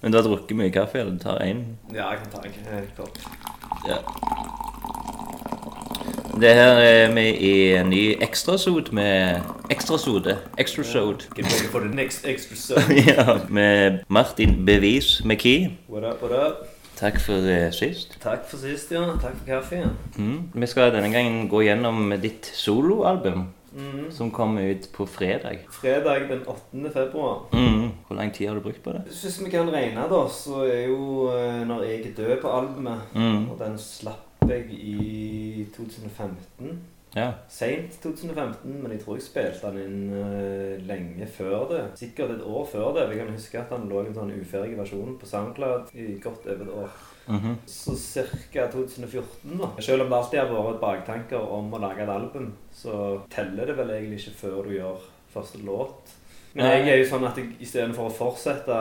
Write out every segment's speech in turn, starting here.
Men du har drukket mye kaffe, eller du tar én? Ja, jeg kan ta en kopp. Ja. Det her er vi i en ny ekstrasod med Ekstrasode. Extrasode. For the next extra sub. ja, med Martin Bevis McKee. What up, what up? Takk for eh, sist. Takk for sist, ja. Takk for kaffen. Mm. Vi skal denne gangen gå gjennom ditt soloalbum, Mm. som kommer ut på fredag. Fredag den 8. februar. Mm. Hvor lang tid har du brukt på det? Hvis vi kan regne, da, så er jo eh, Når jeg er død på albumet Mm. Og den slapp jeg i 2015. Ja. Seint 2015, men jeg tror jeg spilte den inn eh, lenge før det. Sikkert et år før det. Jeg kan huske at den lå i en sånn uferdig versjon på SoundCloud i godt over et år. Mhm. Så ca. 2014, da. Selv om det alltid har vært baktanker om å lage et album, så teller det vel egentlig ikke før du gjør første låt. Men jeg er jo sånn at jeg, istedenfor å fortsette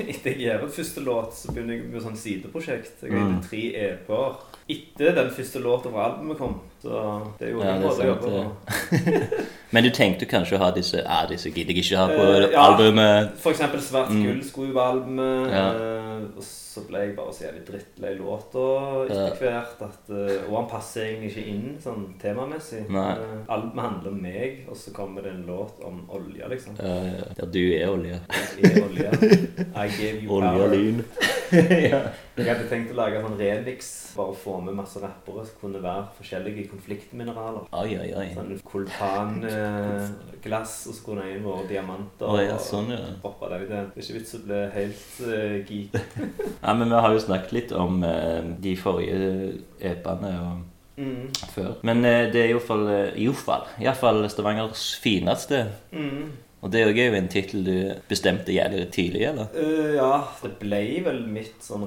etter jeg gjør en første låt, så begynner jeg med sånn sideprosjekt. Jeg har Mm. tre EP-er etter den første låta fra albumet kom. Så det er jo Ja, det er å jobbe på. Men du tenkte kanskje å ha disse Ja, disse gidder jeg ikke ha på uh, ja. albumet. For eksempel Svart Mm. gull skulle jo på albumet. Ja. og så ble jeg bare så jævlig drittlei låta etter hvert. At, eh, og han passer egentlig ikke inn sånn temamessig. Eh, albumet handler om meg, og så kommer det en låt om olje, liksom. Ja, ja. ja du er olje. Jeg er olje. I gave you Olje og lyn. ja. Jeg hadde tenkt å lage sånn remix, bare få med masse rappere som kunne være forskjellige konfliktmineraler. Oi, oi, oi. Sånn kultanglass og så kunne en vært diamanter. Oi, ja, sånn, ja. Og poppe det. Det er ikke vits å bli helt uh, geek. ja, men vi har jo snakket litt om uh, de forrige epene og Mm. før. Men eh, det er iallfall fall, eh, i hvert fall, i hvert fall Stavangers fineste. Mm. Og det er jo en tittel du bestemte jævlig tidlig, eller? Uh, ja, det ble vel mitt sånn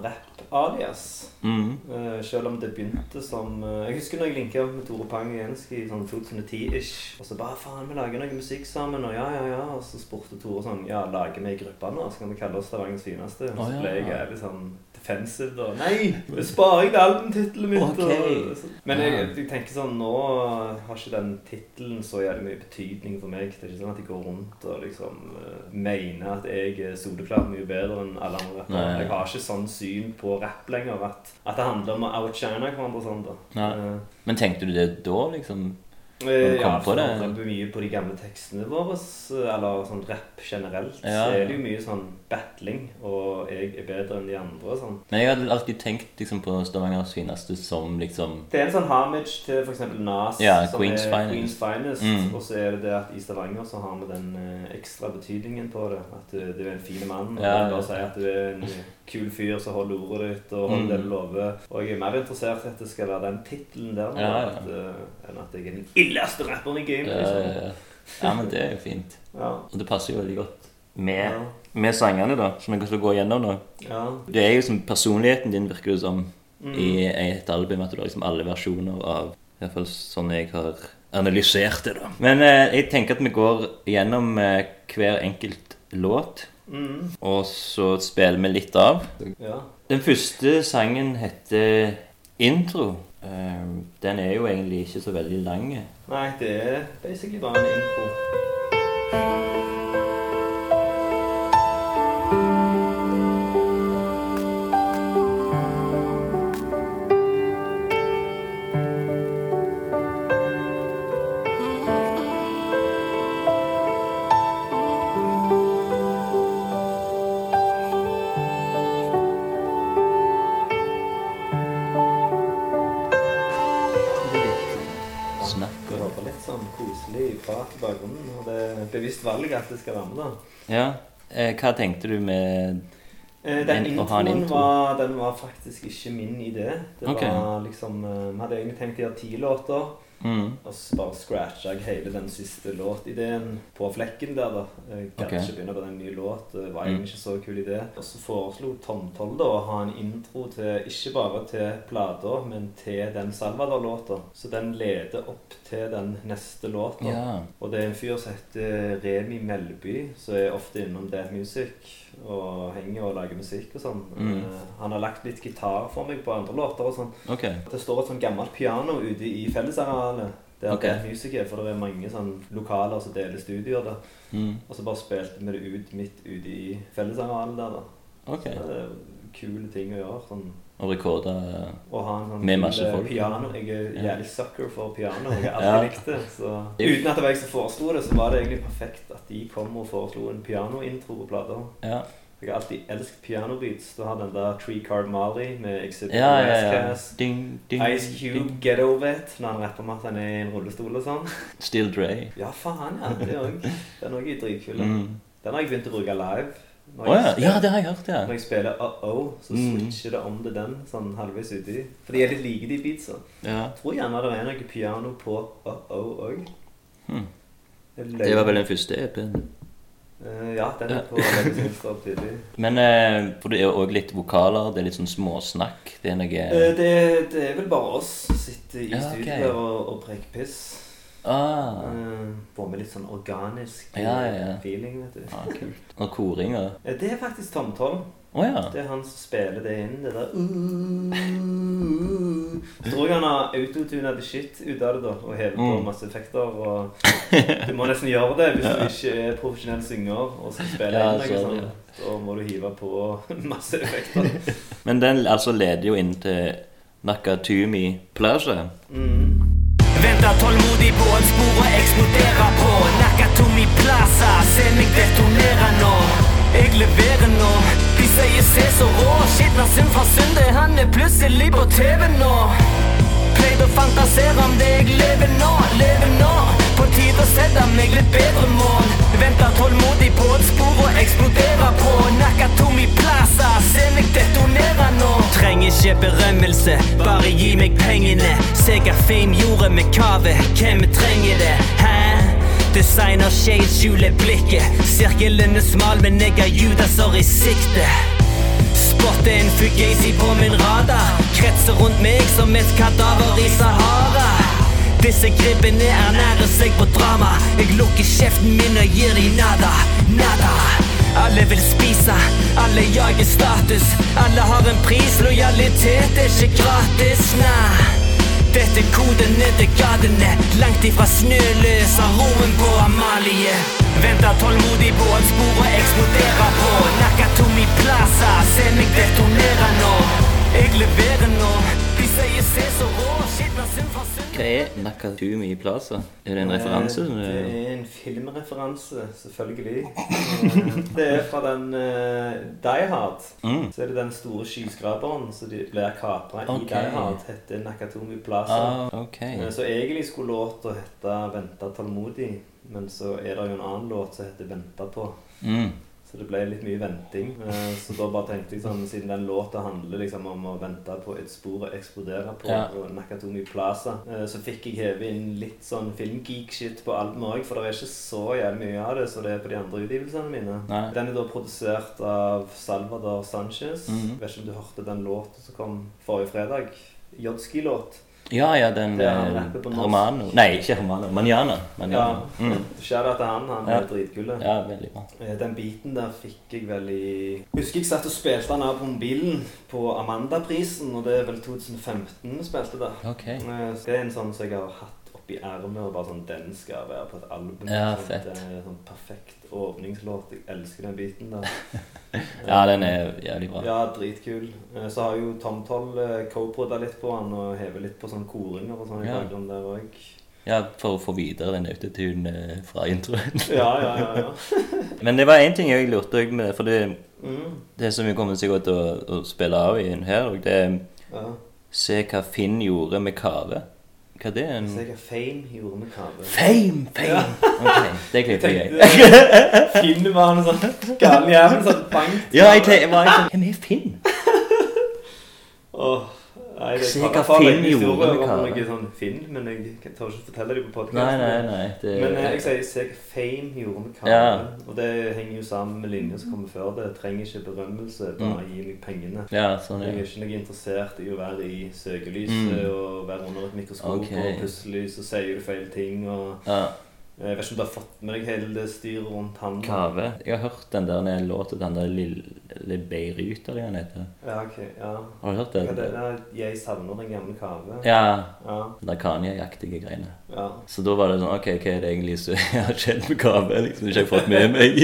rap-alias. Mm. Uh, selv om det begynte som uh, Jeg husker når jeg linka med Tore Pang Jenski i sånn 2010-ish. Og så bare faen, vi lager noe musikk sammen, og ja, ja, ja. Og så spurte Tore sånn Ja, lager vi i gruppa nå? Så kan vi kalle oss Stavangers fineste. Og så ble jeg jævlig sånn defensive da. Nei! jeg til albumtittelen mitt? Ok. Men jeg, jeg tenker sånn Nå har ikke den tittelen så jævlig mye betydning for meg. Det er ikke sånn at jeg går rundt og liksom eh, mener at jeg er soleklart mye bedre enn alle andre rappere. Nei. Jeg har ikke sånn syn på rapp lenger. At, at det handler om å outshine hverandre sånn. da. Nei. Eh, Men tenkte du det da, liksom? eh, ja, for det? mye på de gamle tekstene våre, eller sånn rapp generelt. Ja, Så er det jo mye sånn battling, og jeg er bedre enn de andre og sånn. Men jeg hadde alltid tenkt liksom, på Stavangers fineste som liksom Det er en sånn homage til f.eks. Nas, Ja, som Queen's er Finest. Queen's Finest. Mm. Og så er det det at i Stavanger så har vi den eh, ekstra betydningen på det. At du, du er en fin mann. Og Ja, det ja. bare si at du er en kul fyr som holder ordet ditt og holder Mm. det du lover. Og jeg er mer interessert i at det skal være den tittelen der nå, Ja. At, eh, enn at jeg er den illeste rapperen i gamet. Liksom. ja, ja. ja, men det er jo fint. Ja. Og det passer jo veldig godt med. Med sangene, da, som jeg skal gå gjennom nå. ja. Det er jo som personligheten din, virker det som, Mm. i et album. At du har liksom alle versjoner av I hvert fall sånn jeg har analysert det, da. Men eh, jeg tenker at vi går gjennom eh, hver enkelt låt, Mm. og så spiller vi litt av. ja. Den første sangen heter Intro. Eh, den er jo egentlig ikke så veldig lang. Nei, det er basically bare en intro. At det skal være med, da. Ja. Eh, hva tenkte du med Eh, Den En- å ha en introen intro. var, den var faktisk ikke min idé. Det okay. var liksom eh, Vi hadde egentlig tenkt å gjøre ti låter. Mm. Og så bare scratcha jeg hele den siste låtideen på flekken der, da. Jeg gadd okay. ikke begynne på den nye låt. Det var Mm. egentlig ikke så kul idé. Og så foreslo Tom Toll da å ha en intro til ikke bare til plata, men til den Salvador-låta. Så den leder opp til den neste låta. Yeah. Og det er en fyr som heter Remi Melby, som er ofte innom Dead Music og henger og lager musikk og sånn. Mm. Eh, han har lagt litt gitar for meg på andre låter og sånn. Okay. Det står et sånn gammelt piano ute i fellesarealet der okay. det er er, for det er mange sånn lokaler som deler studioer da. Mm. Og så bare spilte vi det ut midt ute i fellesarealet der, da. Ok. Det er kule ting å gjøre. sånn Og rekorde ha en sånn Med masse eh, folk. piano. Jeg er Ja. jævlig sucker for piano. Jeg har alltid likt det. Så uten at det var jeg som foreslo det, så var det egentlig perfekt at de kom og foreslo en pianointro på plata. Ja, Jeg har alltid elsket pianobeats. Du har den der Tree Card Mali med Exhibit ja, ja. ja. Ding, ding, Ice Cube, ding. Get Over It, når han rapper om at han er i en rullestol og sånn. Still Dre. Ja, faen, ja. Det er òg dritkul. Mm. Den har jeg begynt å bruke live. Når ja. jeg ja, spiller- det har jeg hørt, ja. Når jeg spiller Uh-Oh, så Mm. switcher det om til den sånn halvveis uti. For de er litt like, de beatsa. ja. Jeg tror gjerne det er noe piano på Uh-Oh òg. Hmm. Det var vel den første EP-en. Eh, Ja, den er på tidlig. Men eh, for det er jo òg litt vokaler. Det er litt sånn småsnakk. Det er noe Eh, Det, det er vel bare oss som sitter i Ja, studio ok. her og, og preker piss. ah. Eh, Får med litt sånn organisk Ja, feeling, vet du. ah, kult. Og koringer. Ja, Det er faktisk Tom Å ja. Det er han som spiller det inn, det der uh, Så tror jeg han har autotuna the shit ut av det, da, og hevet på Mm. masse effekter. Og du må nesten gjøre det hvis du ikke er profesjonell synger og skal spille Ja, inn noe så- sånt. Da må du hive på masse effekter. Men den altså leder jo inn til Nakatumi Plaza. Mm. Venter tålmodig på et spor og eksploderer på Nakatomi Plaza, se meg detonere nå Jeg leverer nå sier se så rå Shit, synd fra Sunde, Han er plutselig på TV nå. Pleide å fantasere om det jeg lever nå Lever nå. På tide å sette meg litt bedre mål. Venter tålmodig på et spor og eksploderer på. Nakatomi Plaza, se meg detonere nå. Trenger ikke berømmelse, bare gi meg pengene. Sega Fame gjorde med kave, hvem trenger det? Hæ? Designer shades skjuler blikket. Sirkelen er smal, men jeg har Judaser i sikte. Spotter en fugazi på min radar. Kretser rundt meg som et kadaver i Sahara. Disse gribbene ernærer seg på drama. Jeg lukker kjeften min og gir de nada, nada. Alle vil spise, alle jager status. Alle har en pris, lojalitet er ikke gratis, nei dette koden ned til gatene Langt ifra snøløs av roen på Amalie. Venter tålmodig på at spor og eksploderer på. Nakatomi Plaza, se meg detonere nå. Jeg leverer nå. De sier se så rå Hva er Nakatumi Plaza? Er det en referanse? Eh, Det er en filmreferanse, selvfølgelig. Eh, Det er fra den uh, Die Hard. Mm. Så er det den store skyskraperen som blir kapra okay. i Die Hard, heter Nakatomi Plaza. Ah, ok. Eh, Så egentlig skulle låta hete 'Venta tålmodig', men så er det jo en annen låt som heter 'Venta på'. Mm. Så det ble litt mye venting. Eh, Så da bare tenkte jeg sånn, siden den låta handler liksom om å vente på et spor å eksplodere på, Ja. og Nakatomi Plaza, eh, så fikk jeg heve inn litt sånn filmgeek-shit på albumet òg, for det er ikke så jævlig mye av det som det er på de andre utgivelsene mine. Nei. Den er da produsert av Salvador Sanchez. Mhm. Vet ikke om du hørte den låta som kom forrige fredag? Jodski-låt. Ja, ja, den Det eh. Hermano Nei, ikke Romano. Manjana. Ja. Manjana. Mm. Shout-out til han. Han Ja. er dritkul. Ja, veldig bra. Eh, Den biten der fikk jeg vel i Husker jeg satt og spilte den av på mobilen på Amandaprisen, og det er vel 2015 vi spilte der. Ok. Eh, Det er en sånn som jeg har hatt oppi ermet, og bare sånn Den skal være på et album. Ja, sånn, fett. Det er sånn perfekt åpningslåt. Jeg elsker den biten der. Ja, den er jævlig bra. Ja, dritkul. Eh, Så har jo Tom Toll eh, co-poda litt på han og hever litt på sånn koringer og sånn i Ja. bakgrunnen der òg. Ja, For å få videre den autotune eh, fra introen. Ja, ja, ja. ja. Men det var én ting jeg lurte òg med, for det, Mm, det som vi kommer sikkert til å, å spille av i her, og det er ja. Se hva Finn gjorde med Kave. Hva det er en Så jeg har Fame gjorde med. Fame! Fame! Ok, det klipper jeg. tenkte Finn var en sånn gal jævel som bank. Ja, jeg tenkte, sånn Hvem er Finn? Åh, nei, det Se hva Finn gjorde med noe sånn Finn, men jeg tør ikke fortelle det på podcasten. Nei, nei, nei. Det, Men eh, jeg sier se hva Fame gjorde med kave. Ja. Og det henger jo sammen med linjer som kommer før det. Jeg trenger ikke berømmelse, bare gi meg pengene. Ja, sånn Jeg er ikke noe interessert i å være i søkelyset Mm. og være under et mikroskop, okay. og plutselig så sier du feil ting. og Ja, Jeg vet ikke om du har fått med deg hele det styret rundt han. Kave. Jeg har hørt den der låta, den der Lille Beirut, eller hva den heter. Ja, ok, ja. Har du hørt det? Ja, det er? Jeg savner den gamle kave. Ja. Ja, Det er Kanye-aktige greiene. ja. Så da var det sånn Ok, hva er det egentlig som har skjedd med Kave? Liksom, ikke jeg har fått med meg.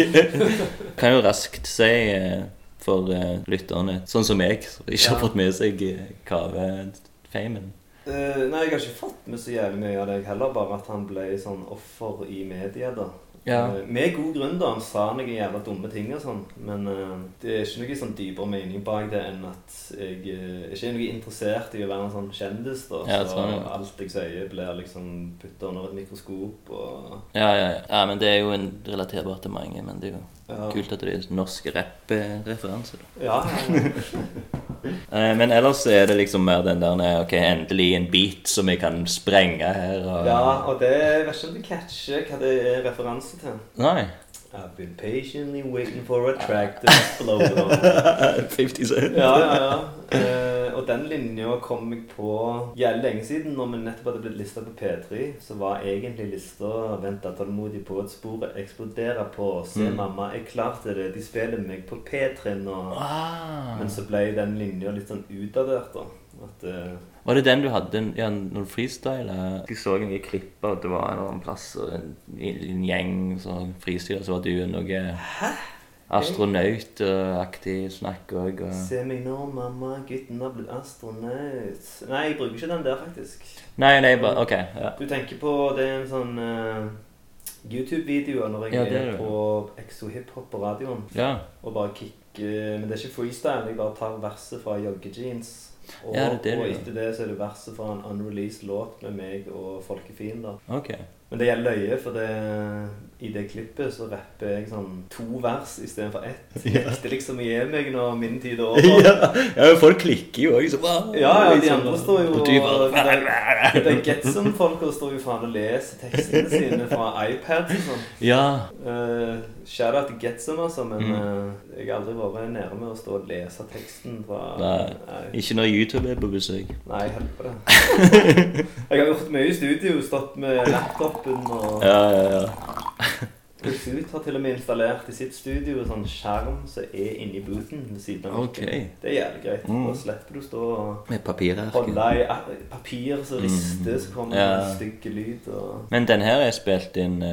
kan jo raskt si eh, for eh, lytterne, sånn som meg, som ikke har fått med seg eh, Kave-famen. Eh, nei, jeg har ikke fått med så jævlig mye av deg heller, bare at han ble sånn offer i media, da. Ja. Uh, med god grunn, da. Han sa noen jævla dumme ting og sånn. Men uh, det er ikke noe sånn dypere mening bak det enn at jeg ikke er noe interessert i å være en sånn kjendis, da. Ja, så sånn, ja. alt jeg sier, blir liksom putta under et mikroskop og Ja, ja, ja. ja, men det er jo en relaterbart til mange. Men det er jo Ja. kult at det er norsk rapp-referanse. da. Ja. Eh, Men ellers er det liksom mer den der Ok, endelig en beat som jeg kan sprenge her. Og... ja, og det jeg vet ikke om du catcher hva det er referanse til. Nei. I've been patiently waiting for a track to explode on. 50 Cent. Ja, ja, ja. Eh, og den linja kom jeg på jævlig lenge siden. Når vi nettopp hadde blitt lista på P3, så var egentlig lista 'Venta tålmodig på at sporet eksploderer på'. 'Se, Mm. mamma, jeg klarte det. De spiller meg på P3 nå'. Ah. Men så ble den linja litt sånn utdatert, da. At uh, Var det den du hadde ja, ja, noen freestyle? Jeg så en klipp av at det var en annen plass og en, en gjeng som freestyla, så var du noe astronautaktig snakk òg. Og... Se meg nå, mamma, gutten har blitt astronaut. Nei, jeg bruker ikke den der, faktisk. Nei, nei, bare OK. Ja. Du tenker på det er en sånn uh, YouTube-video når jeg Ja, er er, på Exo Hiphop på radioen ja. og bare kicker Men det er ikke freestyle, jeg bare tar verset fra joggejeans. Og, Ja, det det og etter det så er det verset fra en unreleased låt med meg og Folkefiender. Okay. Men det gjelder løye, for det, i det klippet så rapper jeg sånn to vers istedenfor ett. Jeg nekter liksom å gi meg når min tid er over. ja, ja, folk klikker jo òg. Ja, ja, de andre står jo Og Det er Getsom-folka står jo faen og leser tekstene sine fra iPad og sånn. Ja. Uh, Shout-out til Getsom, altså, men Mm. eh, jeg har aldri vært nede med å stå og lese teksten fra Nei. Nei, Ikke når YouTube er på besøk. nei helvete. jeg har gjort mye i studio, stått med laptopen og Ja, ja, ja. Pursuit har til og med installert i sitt studio en sånn skjerm som er inni booten ved siden av Okay. Det er jævlig greit. Mm. Da slipper du å stå og Med holde i papir som rister, så kommer det Mm. Ja. stygg lyd. og... Men den her er spilt inn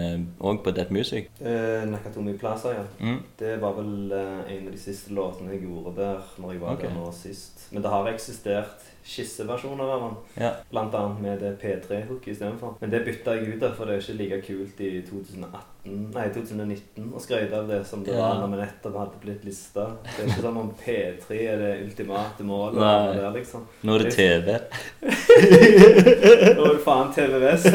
òg på Dead Music. Uh, Nakatomi Plaza, ja. Mm. Det var vel uh, en av de siste låtene jeg gjorde der når jeg var okay. der nå sist. Men det har eksistert skisseversjoner av den. Ja. Blant annet med det P3-hooket istedenfor. Men det bytta jeg ut av, for det er ikke like kult i 2018, nei 2019 å skryte av det som det Ja. var når vi nettopp hadde blitt lista. Det er ikke sånn om P3 er det ultimate målet. Nei. Der, liksom. Nå er det TV. Nå er det faen TV Vest.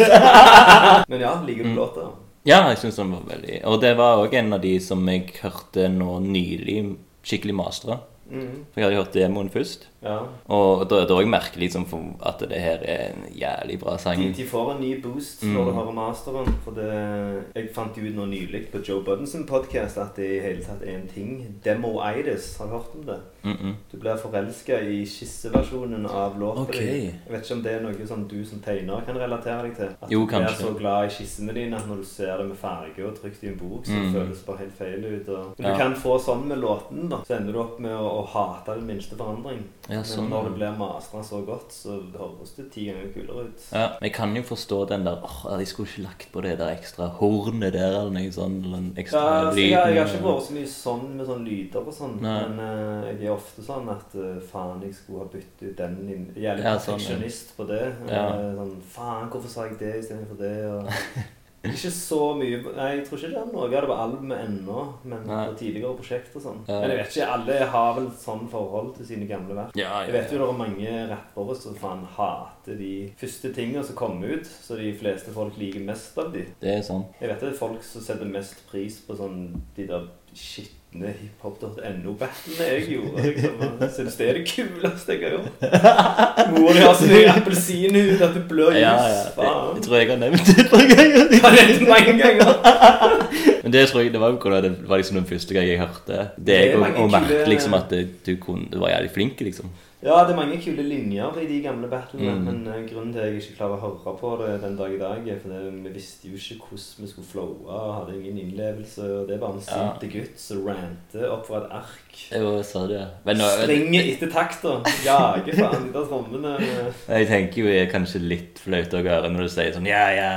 Men ja, liker du Mm. låta? Ja, jeg syns den var veldig Og det var òg en av de som jeg hørte nå nylig skikkelig mastra. Mhm. For jeg hadde hørt demoen først. Ja. Og da er òg merkelig liksom, at det her er en jævlig bra sang. De, de får en ny boost Mm. når du hører masteren. For det, jeg fant jo ut nå nylig på Joe Budden sin podkast at det i hele tatt er en ting. Demo-itis. Har du hørt om det? Mm -mm. Du blir forelska i skisseversjonen av låta okay. di. Jeg vet ikke om det er noe som du som tegner kan relatere deg til. At Jo, du blir så glad i skissene dine at når du ser det med farge og trykt i en bok, så Mm. føles det bare helt feil ut. Og, men Ja. du kan få sånn med låten, da. Så ender du opp med å, å hate den minste forandring. Ja, sånn. Men når det blir mastra så godt, så høres det ti ganger kulere ut. Ja, men jeg kan jo forstå den der åh, Jeg skulle ikke lagt på det der ekstra hornet der, eller noe sånt. Eller en ekstra Ja, altså, jeg, jeg har ikke vært så mye sånn med sånne lyder og sånn. Men uh, jeg er ofte sånn at uh, faen, jeg skulle ha byttet ut den inn. Jeg er litt Ja, sånn, perfeksjonist på det. Ja. Uh, sånn, faen, hvorfor sa jeg det istedenfor det? Og... Ikke så mye Nei, jeg tror ikke det er noe av det på albumet ennå, men Nei. på tidligere prosjekt og sånn. Ja. Men jeg vet ikke, alle har vel sånn forhold til sine gamle verk. Ja, Jeg vet jo det er mange rappere som faen hater de første tingene som kommer ut, så de fleste folk liker mest av de. Det er sånn. Jeg vet det er folk som setter mest pris på sånn de der skitne hiphop.no-battlen jeg gjorde. Liksom. Jeg synes det er det kuleste jeg har gjort. Mor har så mye appelsinhud at du blør jus. ja. ja. Jeg tror jeg har nevnt det et par ganger. Jeg har nevnt det mange ganger. Men det tror jeg det var, det var liksom den første gang jeg hørte det. Det jeg og, og merket kule- liksom at du, kunne, du var jævlig flink, liksom. Ja, det er mange kule linjer i de gamle battlene, Mm. men eh, grunnen til at jeg ikke klarer å høre på det den dag i dag, er fordi vi visste jo ikke hvordan vi skulle flowe, hadde ingen innlevelse, og det er bare en Ja. sinte gutt som ranter opp fra et ark. Jo, sa du ja. Springer etter takta. Jager faen de der trommene. jeg tenker jo det er kanskje litt flaut å høre når du sier sånn Ja, ja,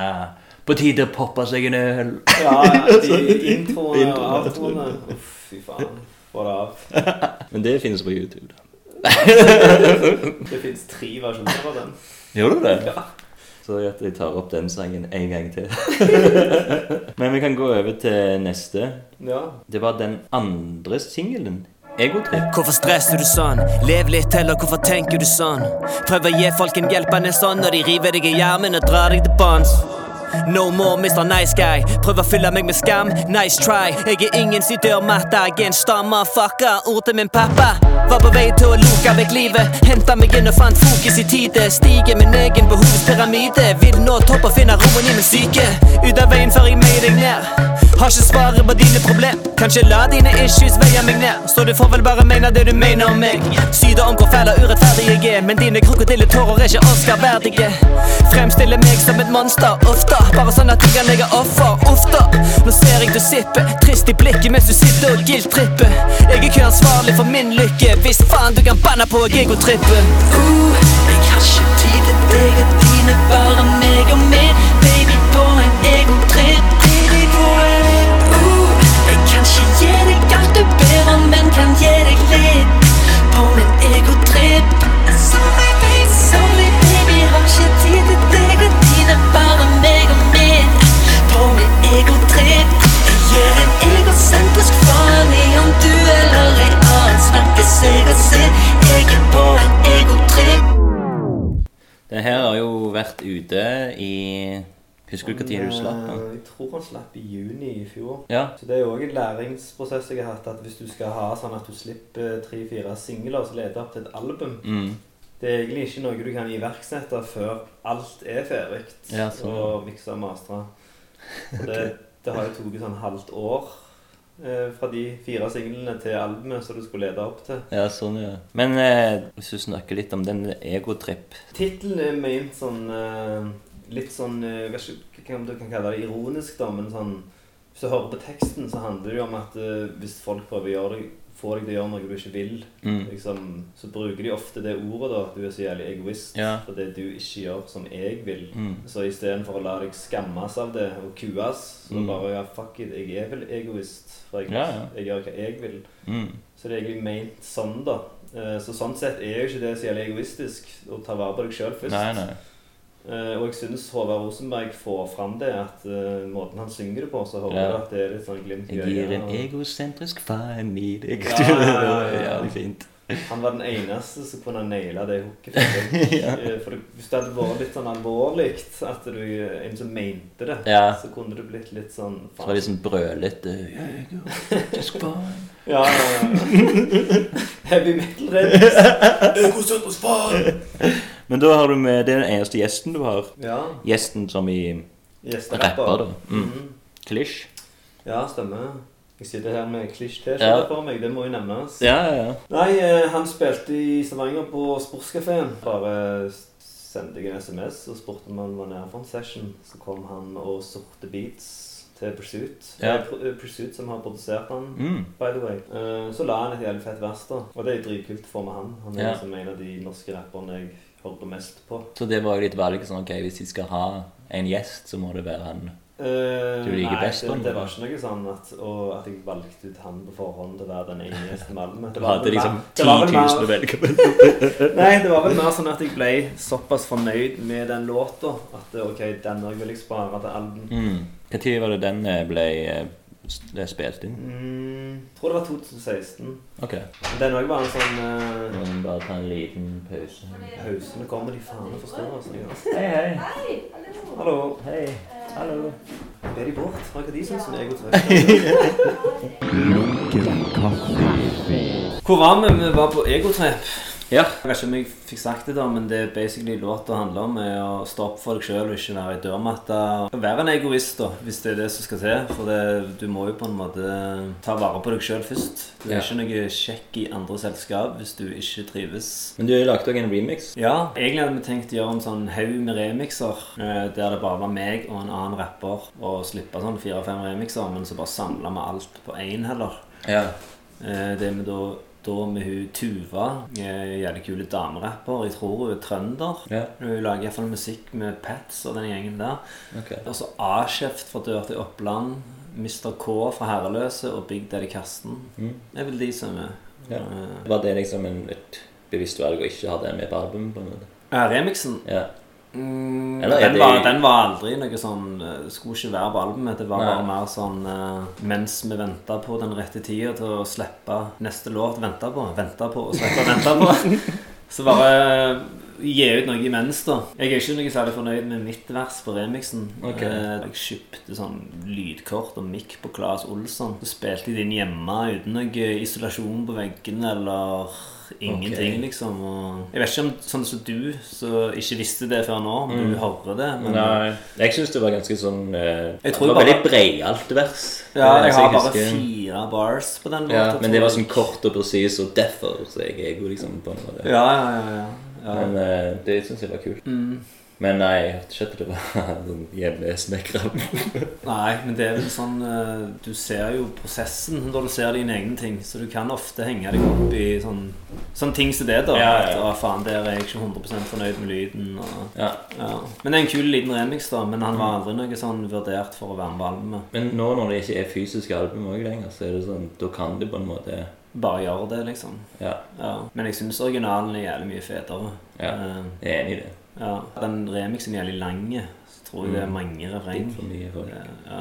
på tide å poppe seg en øl. Ja, de introene og outroene. Uff, fy faen. få det av. Men det finnes på YouTube. da. Det fins tre versjoner av den. Gjør du det? Ja. Så at jeg tar opp den sangen en gang til. Men vi kan gå over til neste. ja. Det var den andre singelen. Egotrip. Hvorfor stresser du sånn? Lev litt heller, hvorfor tenker du sånn? Prøv å gi folk en hjelpende sånn når de river deg i hjermen og drar deg til bånns. No more Mr. Nice Guy. Prøv å fylle meg med skam. Nice try. Jeg er ingen sin dørmatte. Jeg er en stammer fucka. Ord til min pappa. Var på vei til å loke vekk livet. Henta meg inn og fant fokus i tide. Stiger min egen behovspyramide. Vil nå topp og finne roen i min syke. Ut av veien før jeg meier deg ned. Har ikke svaret på dine problem. Kanskje la dine issues veie meg ned. Så du får vel bare mene det du mener om meg. Syder om hvor fæl og urettferdig jeg er. Men dine krokodilletårer er ikke Oscar-verdige. Fremstiller meg som et monster ofte. Bare sånn at jeg kan legge offer. Uff da. Nå ser jeg du sipper. Trist i blikket mens du sitter og guilt-tripper. Jeg er ikke ansvarlig for min lykke. Hvis faen du kan banne på egotrippen. Uh, jeg har ikke tid til deg og dine, bare meg og min baby på en egotripp. Uh, jeg kan ikke gi deg alt du ber om, men kan gi deg litt på min egotripp. På en egotripp. Det her har jo vært ute i Husker du når du slapp den? Eh, Jeg tror han slapp i juni i fjor. Ja. Så det er jo òg en læringsprosess jeg har hatt. At hvis du skal ha sånn at du slipper tre-fire singler som leder opp til et album Mm. Det er egentlig ikke noe du kan iverksette før alt er ferdig Ja, så- og miksa og mastra. Så det, det har jo tatt sånn halvt år eh, fra de fire singlene til albumet som du skulle lede opp til. Ja, sånn, ja. Men eh, hvis du snakker litt om den egotripp Tittelen er ment sånn eh, Litt sånn eh, Jeg vet ikke hva du kan kalle det ironisk, da, men sånn Hvis du hører på teksten, så handler det jo om at eh, hvis folk prøver å gjøre deg, få deg til å gjøre noe du ikke vil, mm. liksom, så bruker de ofte det ordet, da. Du er så jævlig egoist Ja. for det du ikke gjør som jeg vil. Mm. Så istedenfor å la deg skammes av det og kues, så Mm. bare ja, fuck it, jeg er vel egoist. For jeg, Ja, ja. jeg gjør hva jeg vil. Mm. Så det er egentlig ment sånn, da. Eh, Så sånn sett er jo ikke det så jævlig egoistisk å ta vare på deg sjøl først. Nei, nei. Eh, og jeg synes Håvard Rosenberg får fram det, at eh, måten han synger det på, så håper Ja. jeg at det er litt sånn glimt i Jeg gir en øyet. egosentrisk fan i deg. Ja, ja, ja, fint. Han var den eneste som kunne naile det hooket. Ja. Eh, For hvis det hadde vært litt sånn alvorlig, at du en som mente det, Ja. så kunne det blitt litt sånn Så var det sånn brølete faen. Ja, ja, ja. Heavy metal remix. Egosentrisk faen! Men da har du med Det er den eneste gjesten du har. Ja. Gjesten som i Gjesterapper. rapper, da. Mm. Mhm. Klisj. Ja, stemmer. Jeg sitter her med Klisj-T-skjorte Ja. på meg, det må jo nevnes. Ja, ja, ja. Nei, eh, han spilte i Stavanger på Sportskafeen. Bare s- sendte jeg en SMS og spurte om han var nede for en session. Så kom han og sorte beats til Pursuit. Ja. Eh, Pr- eh, Pursuit som har produsert han, Mm. by the way. Eh, Så la han et jævlig fett vers, da. Og det er dritkult for med han. Han er Ja. liksom en av de norske rapperne jeg hører mest på. Så det var jo litt valg sånn ok, hvis de skal ha en gjest, så må det være han. Eh, Du liker nei, best det, han, det var ikke noe sånn at, og at jeg valgte ut han på forhånd til å være den ene gjesten med albumet. Det var vel liksom 10 000 vel å velge. Nei, det var vel mer sånn at jeg ble såpass fornøyd med den låta at eh, ok, den vil jeg spare til album. Mm. Når var det den eh, ble eh, er spilt inn? Mm, tror det var 2016. Ok. Den òg var en sånn uh, må vi bare ta en liten pause. Pausene kommer, de faen og forstår oss. Altså. Hei, hei. Hei, hallo. Hallo. Hei. Hallo. Er de bort? Hva de syns om egotrep? Hvor var vi? Vi var på egotrep. Ja. Jeg vet ikke om jeg fikk sagt det, da, men det er basically låta handler om er å stå opp for deg sjøl og ikke være i dørmatta. Være en egoist, da, hvis det er det som skal til. For det, du må jo på en måte ta vare på deg sjøl først. Du er Ja. ikke noe kjekk i andre selskap hvis du ikke trives. Men du har lagd òg en remix. Ja, egentlig hadde vi tenkt å gjøre en sånn haug med remixer, eh, der det bare var meg og en annen rapper, og slippe sånn fire-fem remixer, men så bare samle med alt på én heller. Ja. Eh, Det med da, da med hun Tuva, eh, jævlig kule damerapper. Jeg tror hun er trønder. Ja. Hun lager iallfall musikk med Pats og den gjengen der. Okay. Og så A-kjeft fra Dør til Oppland. Mr. K fra Herreløse og Big Daddy Karsten. Mm. Det er vel de som er Ja. eh, Var det liksom en, et bevisst valg å ikke ha det med på albumet? på en måte? ja, Remixen Ja. Mm, Eller er den, det- var, den var aldri noe sånn eh, Skulle ikke være på albumet. Det var Nei. bare mer sånn uh, Mens vi venta på den rette tida til å slippe neste låt Vente på, vente på og slippe vente på. Så bare gi ut noe imens, da. Jeg er ikke noe særlig fornøyd med mitt vers på remixen. Okay. Uh, Jeg kjøpte sånn lydkort og mic på Claes Olsson. Så spilte jeg den hjemme uten noe isolasjon på veggene eller ingenting, okay. liksom. Og jeg vet ikke om sånn som du, som ikke visste det før nå, om du hører det. Men Nei, jeg syns det var ganske sånn eh, Jeg Det var bare- veldig breialt vers. ja, jeg, jeg har har bare husker- fire bars på den ja, Men det var sånn kort og presis og derfor, så jeg er god liksom på en måte. Ja, ja, ja. ja. ja. Men eh, det syns jeg var kult. Mm. Men nei, jeg hørte ikke at det var sånn hjemmesnekra. Nei, men det er vel sånn eh, Du ser jo prosessen når du ser dine egne ting, så du kan ofte henge deg opp i sånn, sånne ting som det, da. Ja, ja. At, «Å, faen, der er jeg ikke 100% fornøyd med lyden. Og, Ja. ja. Men det er en kul liten remix, da. Men han var aldri noe sånn vurdert for å være med på albumet. Men nå når det ikke er fysisk album også lenger, så er det sånn Da kan det på en måte Bare gjør det, liksom. Ja, Ja. Men jeg syns originalen er jævlig mye fetere. Ja. Eh, jeg er enig i det. Ja. Den remixen er jævlig lang. Så tror jeg det er mange refreng. Ja.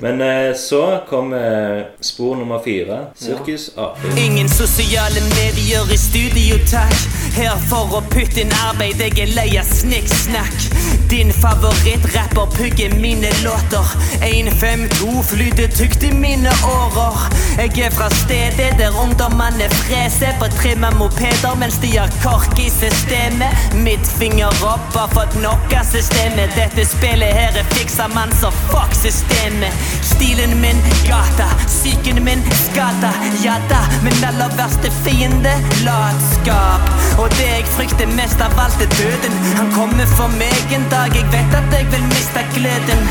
Men eh, så kom eh, spor nummer fire. Sirkus ape. Ingen sosiale medier i studio, takk. Her for å putte inn arbeid, jeg er lei av snikksnakk. Din favorittrapper pugger mine låter. 152 flyter tykt i mine årer. Jeg er fra stedet der ungdommene freser på trimma mopeder mens de har kork i systemet. Mitt finger opp har fått nok av systemet. Dette spillet her er fiksa mann, så fuck systemet. Stilen min gata, psyken min skada. Ja da, min aller verste fiende latskap. Og det jeg frykter mest av alt, er døden. Han kommer for meg en dag, jeg vet at jeg vil miste gleden.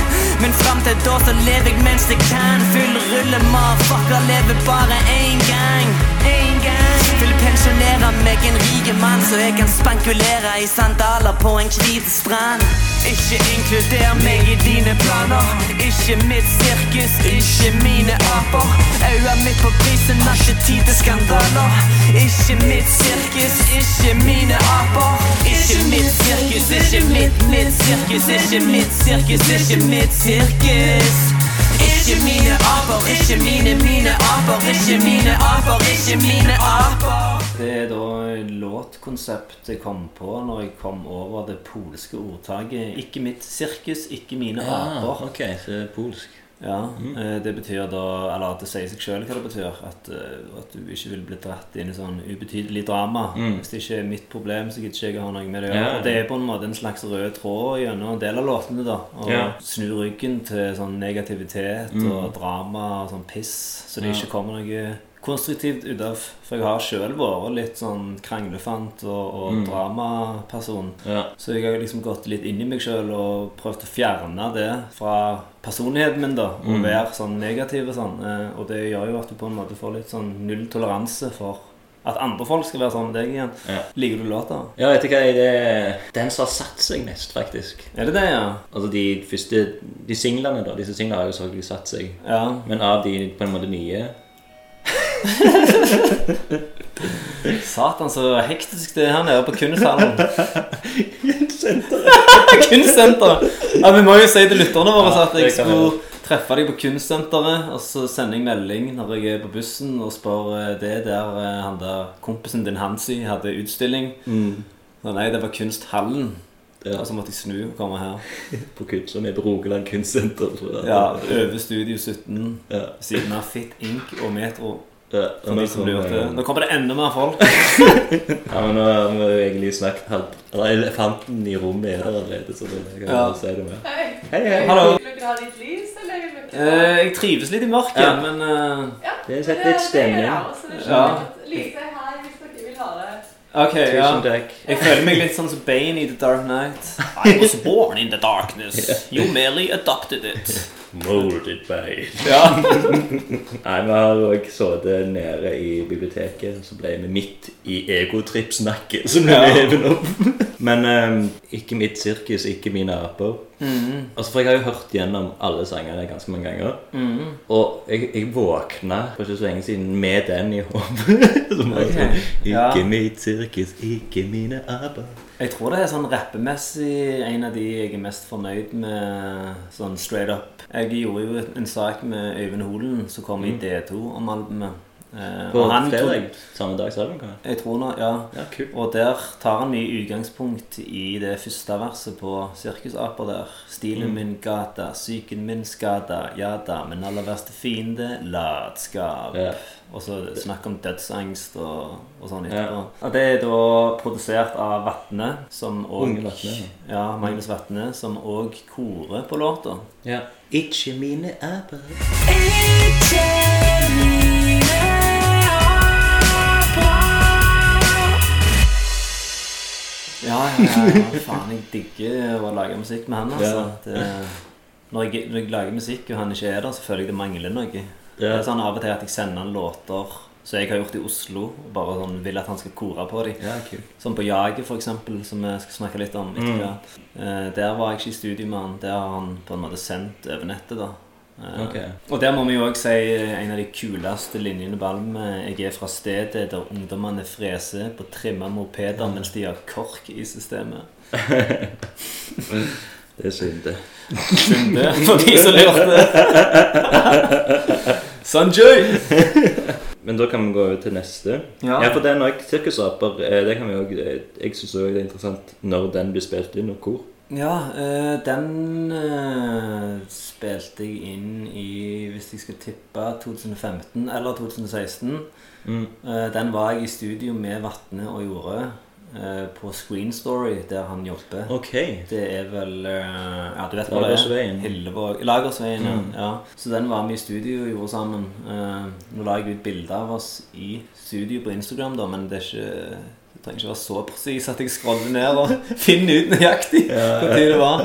Men fram til da så lever jeg mens jeg kan. Full rulle, motherfucker, lever bare én gang. En gang. Vil pensjonere meg en rik mann, så jeg kan spankulere i sandaler på en hvit strand. Ikke inkluder meg i dine planer. Ikke mitt sirkus, ikke mine aper. Øya mitt på prisen har ikke tid til skandaler. Ikke mitt sirkus, ikke mine aper. Ikke mitt sirkus, ikke mitt, mitt sirkus. Ikke mitt sirkus, ikke mitt sirkus. Ikke mine aper, ikke mine, mine aper. Ikke mine aper, ikke mine aper. Det er da låtkonseptet kom på når jeg kom over det polske ordtaket 'ikke mitt sirkus, ikke mine ja, aper'. ok, så det er polsk. Ja, mm. Det betyr da Eller det sier seg sjøl hva det betyr. At, eh, at du ikke vil bli dratt inn i sånn ubetydelig drama. Hvis det ikke er mitt problem, så gidder ikke jeg å ha noe med det å gjøre. Ja. Og det er på en måte en slags rød tråd gjennom en del av låtene. da Å Ja. snu ryggen til sånn negativitet og drama og sånn piss. Så det ikke kommer noe konstruktivt ut av. For jeg har sjøl vært litt sånn kranglefant og, og dramaperson. Ja. Så jeg har liksom gått litt inn i meg sjøl og prøvd å fjerne det fra personligheten min. da Og være sånn negativ og sånn. Eh, Og det gjør jo at du på en måte får litt sånn null toleranse for at andre folk skal være sånn med deg igjen. Ja. Liker du låta? Ja, vet du hva, det er den som har satt seg mest, faktisk. Er det det, ja? Altså de første De singlene, da. Disse singlene har jo selvfølgelig satt seg. Ja. Men av de på en måte nye Satan, så hektisk det er her nede på kunsthallen. Kunstsenteret! Ja, vi må jo si til lytterne våre Ja, at jeg skulle treffe deg på kunstsenteret, og så sender jeg melding når jeg er på bussen og spør eh, det der eh, han der kompisen din Hansi hadde utstilling. Mm. nei, det var Kunsthallen. Ja. Og så måtte jeg snu og komme her. på Kutt, som er på Rogaland kunstsenter. Ja, Over Studio 17, Ja. siden av Fit Ink og Metro. Ja, For nå de som kommer- lurte. Nå kommer det enda mer folk. Ja, men nå har vi jo egentlig snakket halvt Eller elefanten i rommet er der allerede, så det kan Ja. si det med. Hei. Hei, hei. Hallo. Vil dere ha litt lys, eller Eh, jeg trives litt i mørket, Ja. men uh... Ja, Det setter litt stemning. Er Ja. skjønner jeg godt. Lyset er her hvis dere vil ha det. Ok, ja. Jeg føler meg litt sånn som Bane i The Dark Night. I was born in the darkness. You merely adopted it. Molded by Ja. Nei, vi har òg sittet nede i biblioteket, så ble vi midt i egotripp-snakket som ble Ja. hevet opp. Men um, ikke mitt sirkus, ikke mine aper. Mm. Altså, For jeg har jo hørt gjennom alle sangene ganske mange ganger. Mm. Og jeg, jeg våkna for ikke så lenge siden med den i. Som Ok, sånn ja. Ikke mitt sirkus, ikke mine aper. Jeg tror det er sånn rappemessig en av de jeg er mest fornøyd med, sånn straight up. Jeg gjorde jo en sak med Øyvind Holen som kom i D2 om albumet. Eh, På fredag samme dag som albumet. Jeg tror nå, ja. Ja, cool. Og der tar han mye utgangspunkt i det første verset på Sirkusaper der. Stilen min gata, psyken min skada, ja da, men aller verste fiende, latskap. Ja. Og så snakk om dødsangst og, og sånn Ja. etterpå. Ja. det er da produsert av Vatne, som òg Unge Vatne, ja. Magnus Vatne, som òg korer på låta. Ja. Ikke mine aber. Ikke mine Ja, ja, ja, faen, jeg digger å lage musikk med han, altså. Ja. Det, når, jeg, når jeg lager musikk og han ikke er der, så føler jeg det mangler noe. Det er sånn av og til at jeg sender han låter som jeg har gjort i Oslo, og bare sånn vil at han skal kore på dem. Ja, cool. Som på Jaget, eksempel, som vi skal snakke litt om hvert. Eh, der var jeg ikke i studio med han. Der har han på en måte sendt over nettet, da. Eh, okay. Og der må vi jo òg si en av de kuleste linjene på albumet. Jeg er fra stedet der ungdommene freser på trimma mopeder mens de har kork i systemet. Det er synd, det. Synde, for de som lurte. Sanjay! Men da kan vi gå over til neste. Ja. for den òg. Sirkusaper. eh, Det kan vi også, eh, jeg syns òg det er interessant når den blir spilt inn, og hvor. Ja, eh, den spilte jeg inn i, hvis jeg skal tippe, 2015 eller 2016. Mm. Eh, den var jeg i studio med Vatne og gjorde eh, på Screen Story, der han jobber. Ok. Det er vel eh, Ja, du vet hva det er? Lagersveien. Hillevåg. Lagersveien, ja. Mm. ja. Så den var vi i studio og gjorde sammen. Eh, nå la jeg ut bilder av oss i studio på Instagram, da, men det er ikke det trenger ikke være så presis at jeg scroller ned og finner ut nøyaktig hvor tid det var.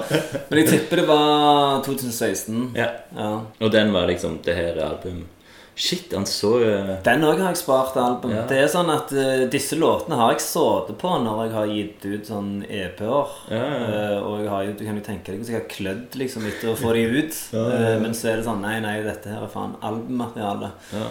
Men jeg tipper det var 2016. Ja. Ja. Og den var liksom Det her er album. Shit, han så eh, Den òg har jeg spart album. Ja. Det er sånn at uh, Disse låtene har jeg sittet på når jeg har gitt ut sånn EP-er. Ja, ja. uh, og jeg har jo, du kan jo tenke deg hvordan jeg har klødd liksom etter å få de ut. Men så er det sånn Nei, nei, dette her er faen albummateriale. ja.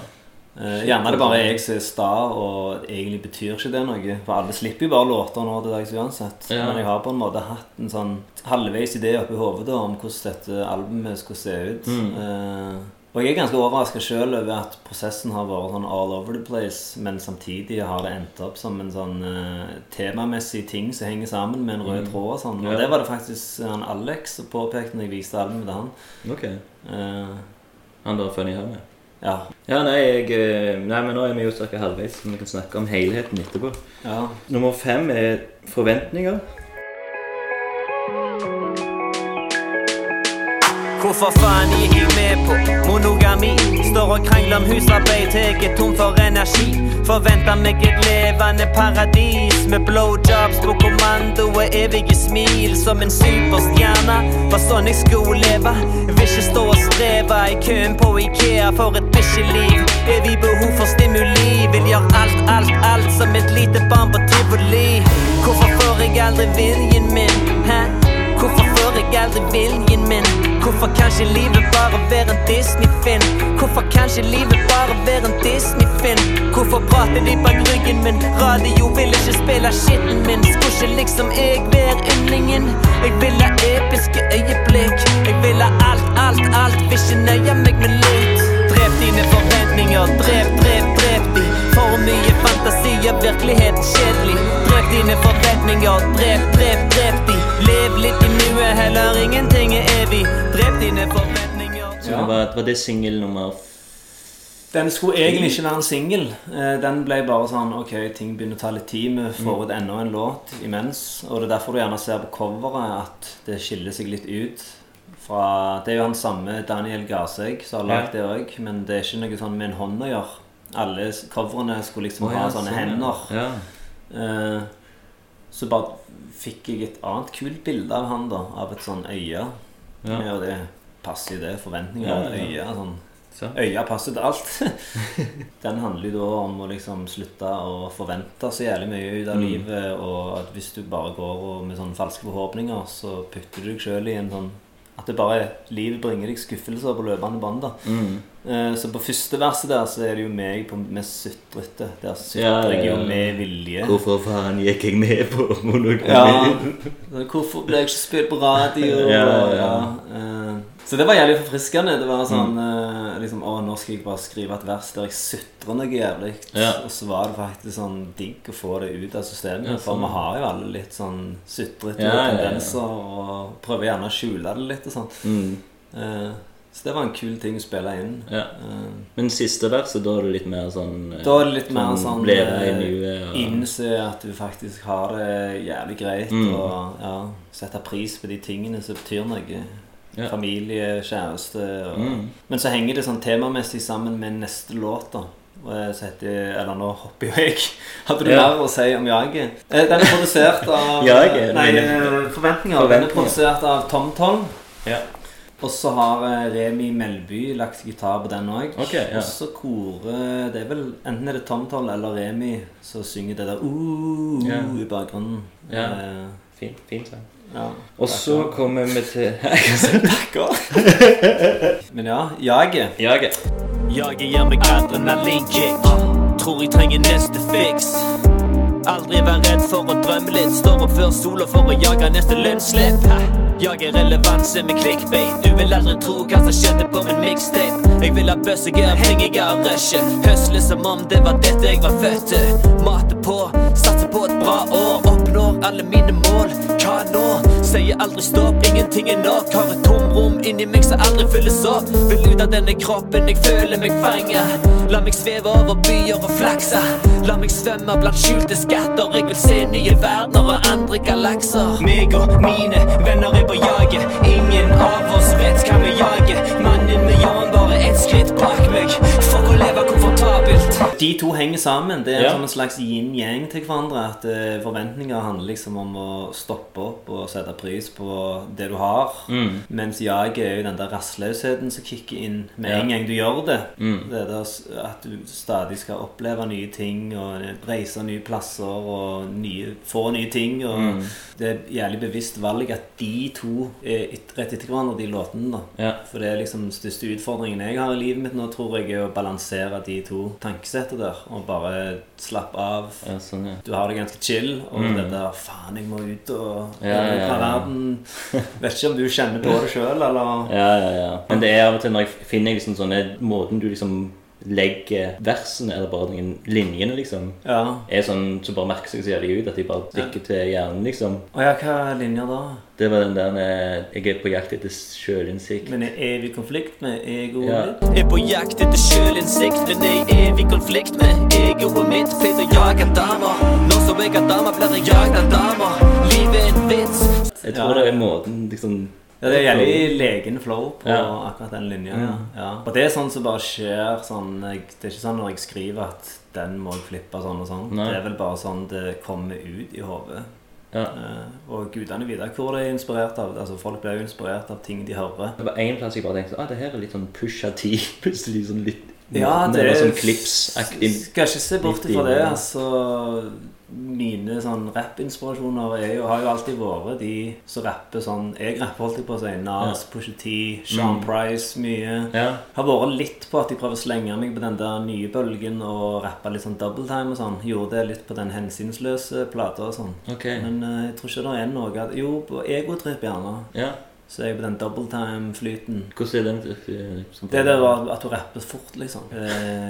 Eh, gjerne er det bare jeg som er sta, og egentlig betyr ikke det noe. For alle slipper jo bare låter nå til dags uansett. Ja. Men jeg har på en måte hatt en sånn halvveis idé oppi hodet om hvordan dette albumet skulle se ut. Mm. Eh, og jeg er ganske overraska sjøl over at prosessen har vært sånn all over the place, men samtidig har det endt opp som en sånn uh, temamessig ting som henger sammen med en rød tråd og sånn. Og Mm. Ja. det var det faktisk han Alex som påpekte når jeg viste albumet til han. Ok. Uh, Han der Funny med? ja. Ja, nei, jeg, eh, nei, men nå er vi jo ca. halvveis, så vi kan snakke om helheten etterpå. ja. Nummer fem er forventninger. Hvorfor faen i med på monogami? Står og krangler om husarbeid til jeg er tom for energi. Forventer meg et levende paradis med blowjobs på kommando og evige smil som en superstjerne. Var sånn jeg skulle leve. Vil ikke stå og streve i køen på Ikea for et bikkjeliv. Evig behov for stimuli. Vil gjøre alt, alt, alt som et lite barn på tivoli. Hvorfor får jeg aldri viljen min? Hæ? Hvorfor får jeg aldri viljen min? Hvorfor kan ikke livet bare være en Disney-film? Hvorfor kan ikke livet bare være en Disney-film? Hvorfor prater de bak ryggen min? Radio vil ikke spille skitten min. Skulle ikke liksom jeg være yndlingen? Jeg vil ha episke øyeblikk. Jeg vil ha alt, alt, alt. Vil ikke nøye meg med litt. Drep dine forventninger. Drep, drep, drep de. For mye fantasi gjør virkeligheten kjedelig. Drep dine forventninger. Drep, drep, drep de. Lev litt i nuet, heller ingenting er dine forventninger. Så det var, var det singel nummer Den skulle egentlig ikke være en singel. Eh, Den ble bare sånn Ok, ting begynner å ta litt tid. Vi får ut enda en låt imens. Og det er derfor du gjerne ser på coveret at det skiller seg litt ut. Fra, det er jo han samme Daniel Garseg som har lagd det òg, men det er ikke noe sånn med en hånd å gjøre. Alle coverene skulle liksom Å, ha sånne sånn, hender. Ja. Uh, så bare fikk jeg et annet kult bilde av han, da. Av et sånn øye. Ja. Ja, det passer jo det. Forventninger Ja, ja. Sånn Så. Øya passer til alt. Den handler jo da om å liksom slutte å forvente så jævlig mye ut av Mm. livet, og at hvis du bare går med sånne falske forhåpninger, så putter du deg sjøl i en sånn At det bare livet bringer deg skuffelser på løpende bånd. Mm. Eh, Så på første verset der så er det jo meg på mest sutrete. Der sutrer Ja, ja, jeg jo med vilje. Hvorfor faen gikk jeg med på monogamien? Ja. Hvorfor ble jeg ikke spilt på radio? Eh, så det var jævlig forfriskende. Det var sånn mm. liksom, Å, nå skal jeg bare skrive et vers der jeg sutrer noe jævlig. Ja. Og så var det faktisk sånn digg å få det ut av systemet. Ja, For sånn. vi har jo alle litt sånn sutrete tendenser, og prøver gjerne å skjule det litt og sånn. Mm. Så det var en kul ting å spille inn. Ja. Eh, Men siste verset, da er det litt mer sånn eh, da er det litt mer sånn i eh, og Innse at du faktisk har det jævlig greit, Mm. og ja, sette pris på de tingene som betyr noe. Ja. Familie, kjæreste og Mm. Men så henger det sånn temamessig sammen med neste låt, da. Heter, Eller nå hopper jo jeg. Hadde du Ja. mer å si om Jaget? Den er produsert av Jaget? Nei, Forventninger. Den er produsert av TomTom. Tom. Ja. Og så har eh, Remi Melby lagt gitar på den òg. Okay, ja. Og så korer Det er vel enten er det Tomtoll eller Remi som synger det der uh, Ja. i bakgrunnen. Ja. Eh, Fint, fint sang. ja. Og så kommer vi til Men ja, Jaget. Jaget. Jaget gir meg adrenalinkick. Tror jeg trenger neste fiks. Aldri vær redd for å drømme litt. Står opp før sola for å jage neste lønnsslipp. Jager relevanse med clickbait. Du vil aldri tro hva som skjedde på min mixtape. Jeg vil ha bøssige jeg er av rushet. Høsle som om det var dette jeg var født til. Mate på, satser på et bra år. Oppnår alle mine mål. Hva nå? Sier aldri stopp, ingenting er nok. Har et tomrom inni meg som aldri fylles opp. Vil ut av denne kroppen, jeg føler meg fanga. La meg sveve over byer og flakse. La meg svømme blant skjulte skatter. Jeg vil se nye verdener og andre galakser. Meg og mine venner er på jaget. Ingen av oss vet hva vi jager. Mannen med ljåen bare ett skritt bak meg. For å leve. De to henger sammen. Det er Ja. som en slags yin-yang til hverandre. At eh, Forventninger handler liksom om å stoppe opp og sette pris på det du har. Mm. Mens jaget er jo den der rastløsheten som kicker inn med Ja. en gang du gjør det. Mm. Det der at du stadig skal oppleve nye ting og reise nye plasser og nye, få nye ting. Og Mm. Det er jævlig bevisst valg at de to er rett etter hverandre, de låtene. da Ja. For det er liksom den største utfordringen jeg har i livet mitt nå, tror jeg, er å balansere de to tankesettene der. Og bare slappe av. ja, sånn, ja. Du har det ganske chill, og Mm. det der Faen, jeg må ut og Ja, ja, ja. verden. Vet ikke om du kjenner på det sjøl, eller Ja, ja, ja. Men det er av og til når jeg finner liksom sånne Måten du liksom legger versene, eller bare noen linjene, liksom, Ja. er sånn som bare merker seg så jævlig ut at de bare stikker til hjernen, liksom. Å ja, hva linjer da? Det var den der med Jeg er på jakt etter sjølinnsikt. Men er evig konflikt med egoet Ja. ditt? Er på jakt etter sjølinnsikt, men er i evig konflikt med egoet mitt. Pleide å jage damer. Nå som jeg er dame, blir jeg jagd av damer. Livet er en vits. Jeg tror Ja. det er måten liksom Ja, det er jævlig legen flow på Ja. Mm. akkurat den linja. Ja. Ja. Og det er sånn som bare skjer sånn jeg, Det er ikke sånn når jeg skriver at den må jeg flippe sånn og sånn. Nei. Det er vel bare sånn det kommer ut i hodet. Ja. Uh, og gudene vite hvor det er inspirert av. Altså Folk blir jo inspirert av ting de hører. Det var en plass jeg bare tenkte ah, det her er litt sånn pusha T. Plutselig sånn litt Ja, det er sånn clips-aktig. Skal ikke se bort fra det. Altså Mine sånn rappinspirasjoner er jo, har jo alltid vært de som rapper sånn Jeg rapper, alltid på å si. Nas, Pusha T, Sean Mm. Price mye. Ja. Har vært litt på at de prøver å slenge meg på den der nye bølgen og rappe litt sånn double time og sånn. Gjorde det litt på den hensynsløse plata og sånn. Okay. Men uh, jeg tror ikke det er noe at Jo, på egotrip gjerne. Ja. Så er jeg på den double time-flyten. Hvordan er den? eh, som- Det der var at du rapper fort, liksom. Eh,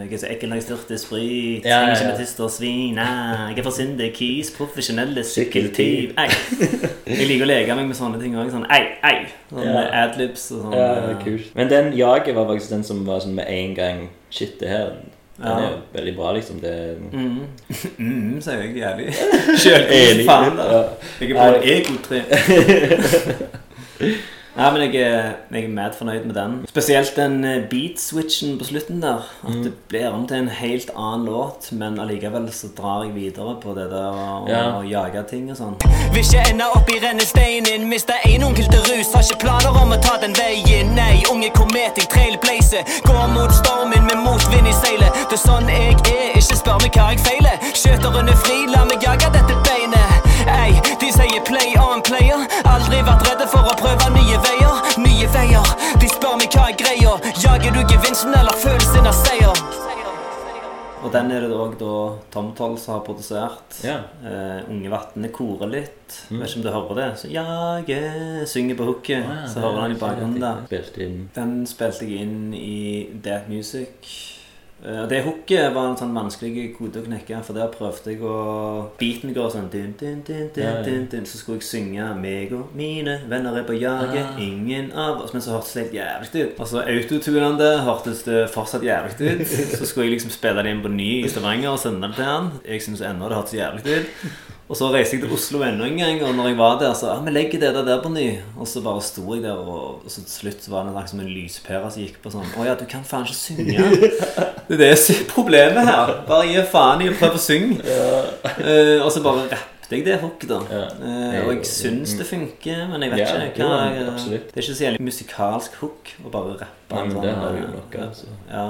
Jeg er så ekkel når jeg styrter sprit. Ja, ja, Trenger ja. ikke metister og svin. Jeg er for sindig kis, profesjonelle sykkeltyv. Jeg liker å leke meg med sånne ting òg. Sånn ei, ei. Sånn Ja. adlibs og sånn. Ja, det er eh, kult. Men den jaget var faktisk den som var sånn med en gang Shit, det her Den er jo veldig bra, liksom. Det Mm. mm, sier jeg jævlig. Sjølgod faen. Jeg er på en egotrip. Nei, men jeg jeg er mad fornøyd med den. Spesielt den eh, beat-switchen på slutten der. At Mm. det blir om til en helt annen låt, men allikevel så drar jeg videre på det der å Ja. jage ting og sånn. Vil ikke ende opp i rennesteinen. Miste en onkel til rus. Har ikke planer om å ta den veien. Nei, unge komet, jeg trailblazer. Går mot stormen med motvind i seilet. Det er sånn jeg er, ikke spør meg hva jeg feiler. Skjøteren er fri, la meg jage dette beinet. Ei, de sier play on player. Aldri vært redde for å prøve nye veier. Nye veier. De spør meg hva er greia. Jager du gevinsten eller følelsen av seier? Og den er det òg da Tom Toll som har produsert. Ja. Eh, Unge Vatne korer litt. Vet ikke om du hører det. Så jage synger på hooket. Å ja, så hører er han i bakgrunnen der. Den spilte jeg inn i Death Music. Eh, Og det hooket var en sånn vanskelig kode å knekke, for der prøvde jeg å Beaten går sånn Ja, ja. dun, dun. Så skulle jeg synge 'Meg og mine venner er på jaget, Ah. ingen av oss' Men så hørtes det helt jævlig ut. Så autotunen det hørtes det fortsatt jævlig ut. Så skulle jeg liksom spille det inn på ny i Stavanger og sende det til han. Jeg syns ennå det hørtes jævlig ut. Og så reiste jeg til Oslo enda en gang, og når jeg var der, så ja, vi legger det der, der på ny. Og så bare sto jeg der, og, og så til slutt så var det liksom en lyspære som gikk på sånn Å ja, du kan faen ikke synge. Det er det som er problemet her. Bare gi faen i å prøve å synge. Eh, og så bare rappet jeg det hook, da. Ja. Eh, og jeg syns det funker, men jeg vet Ja, ikke hva jo, absolutt. Det er ikke så jævlig musikalsk hook å bare rappe. Nei, men sånn, det har jo nok altså. Ja.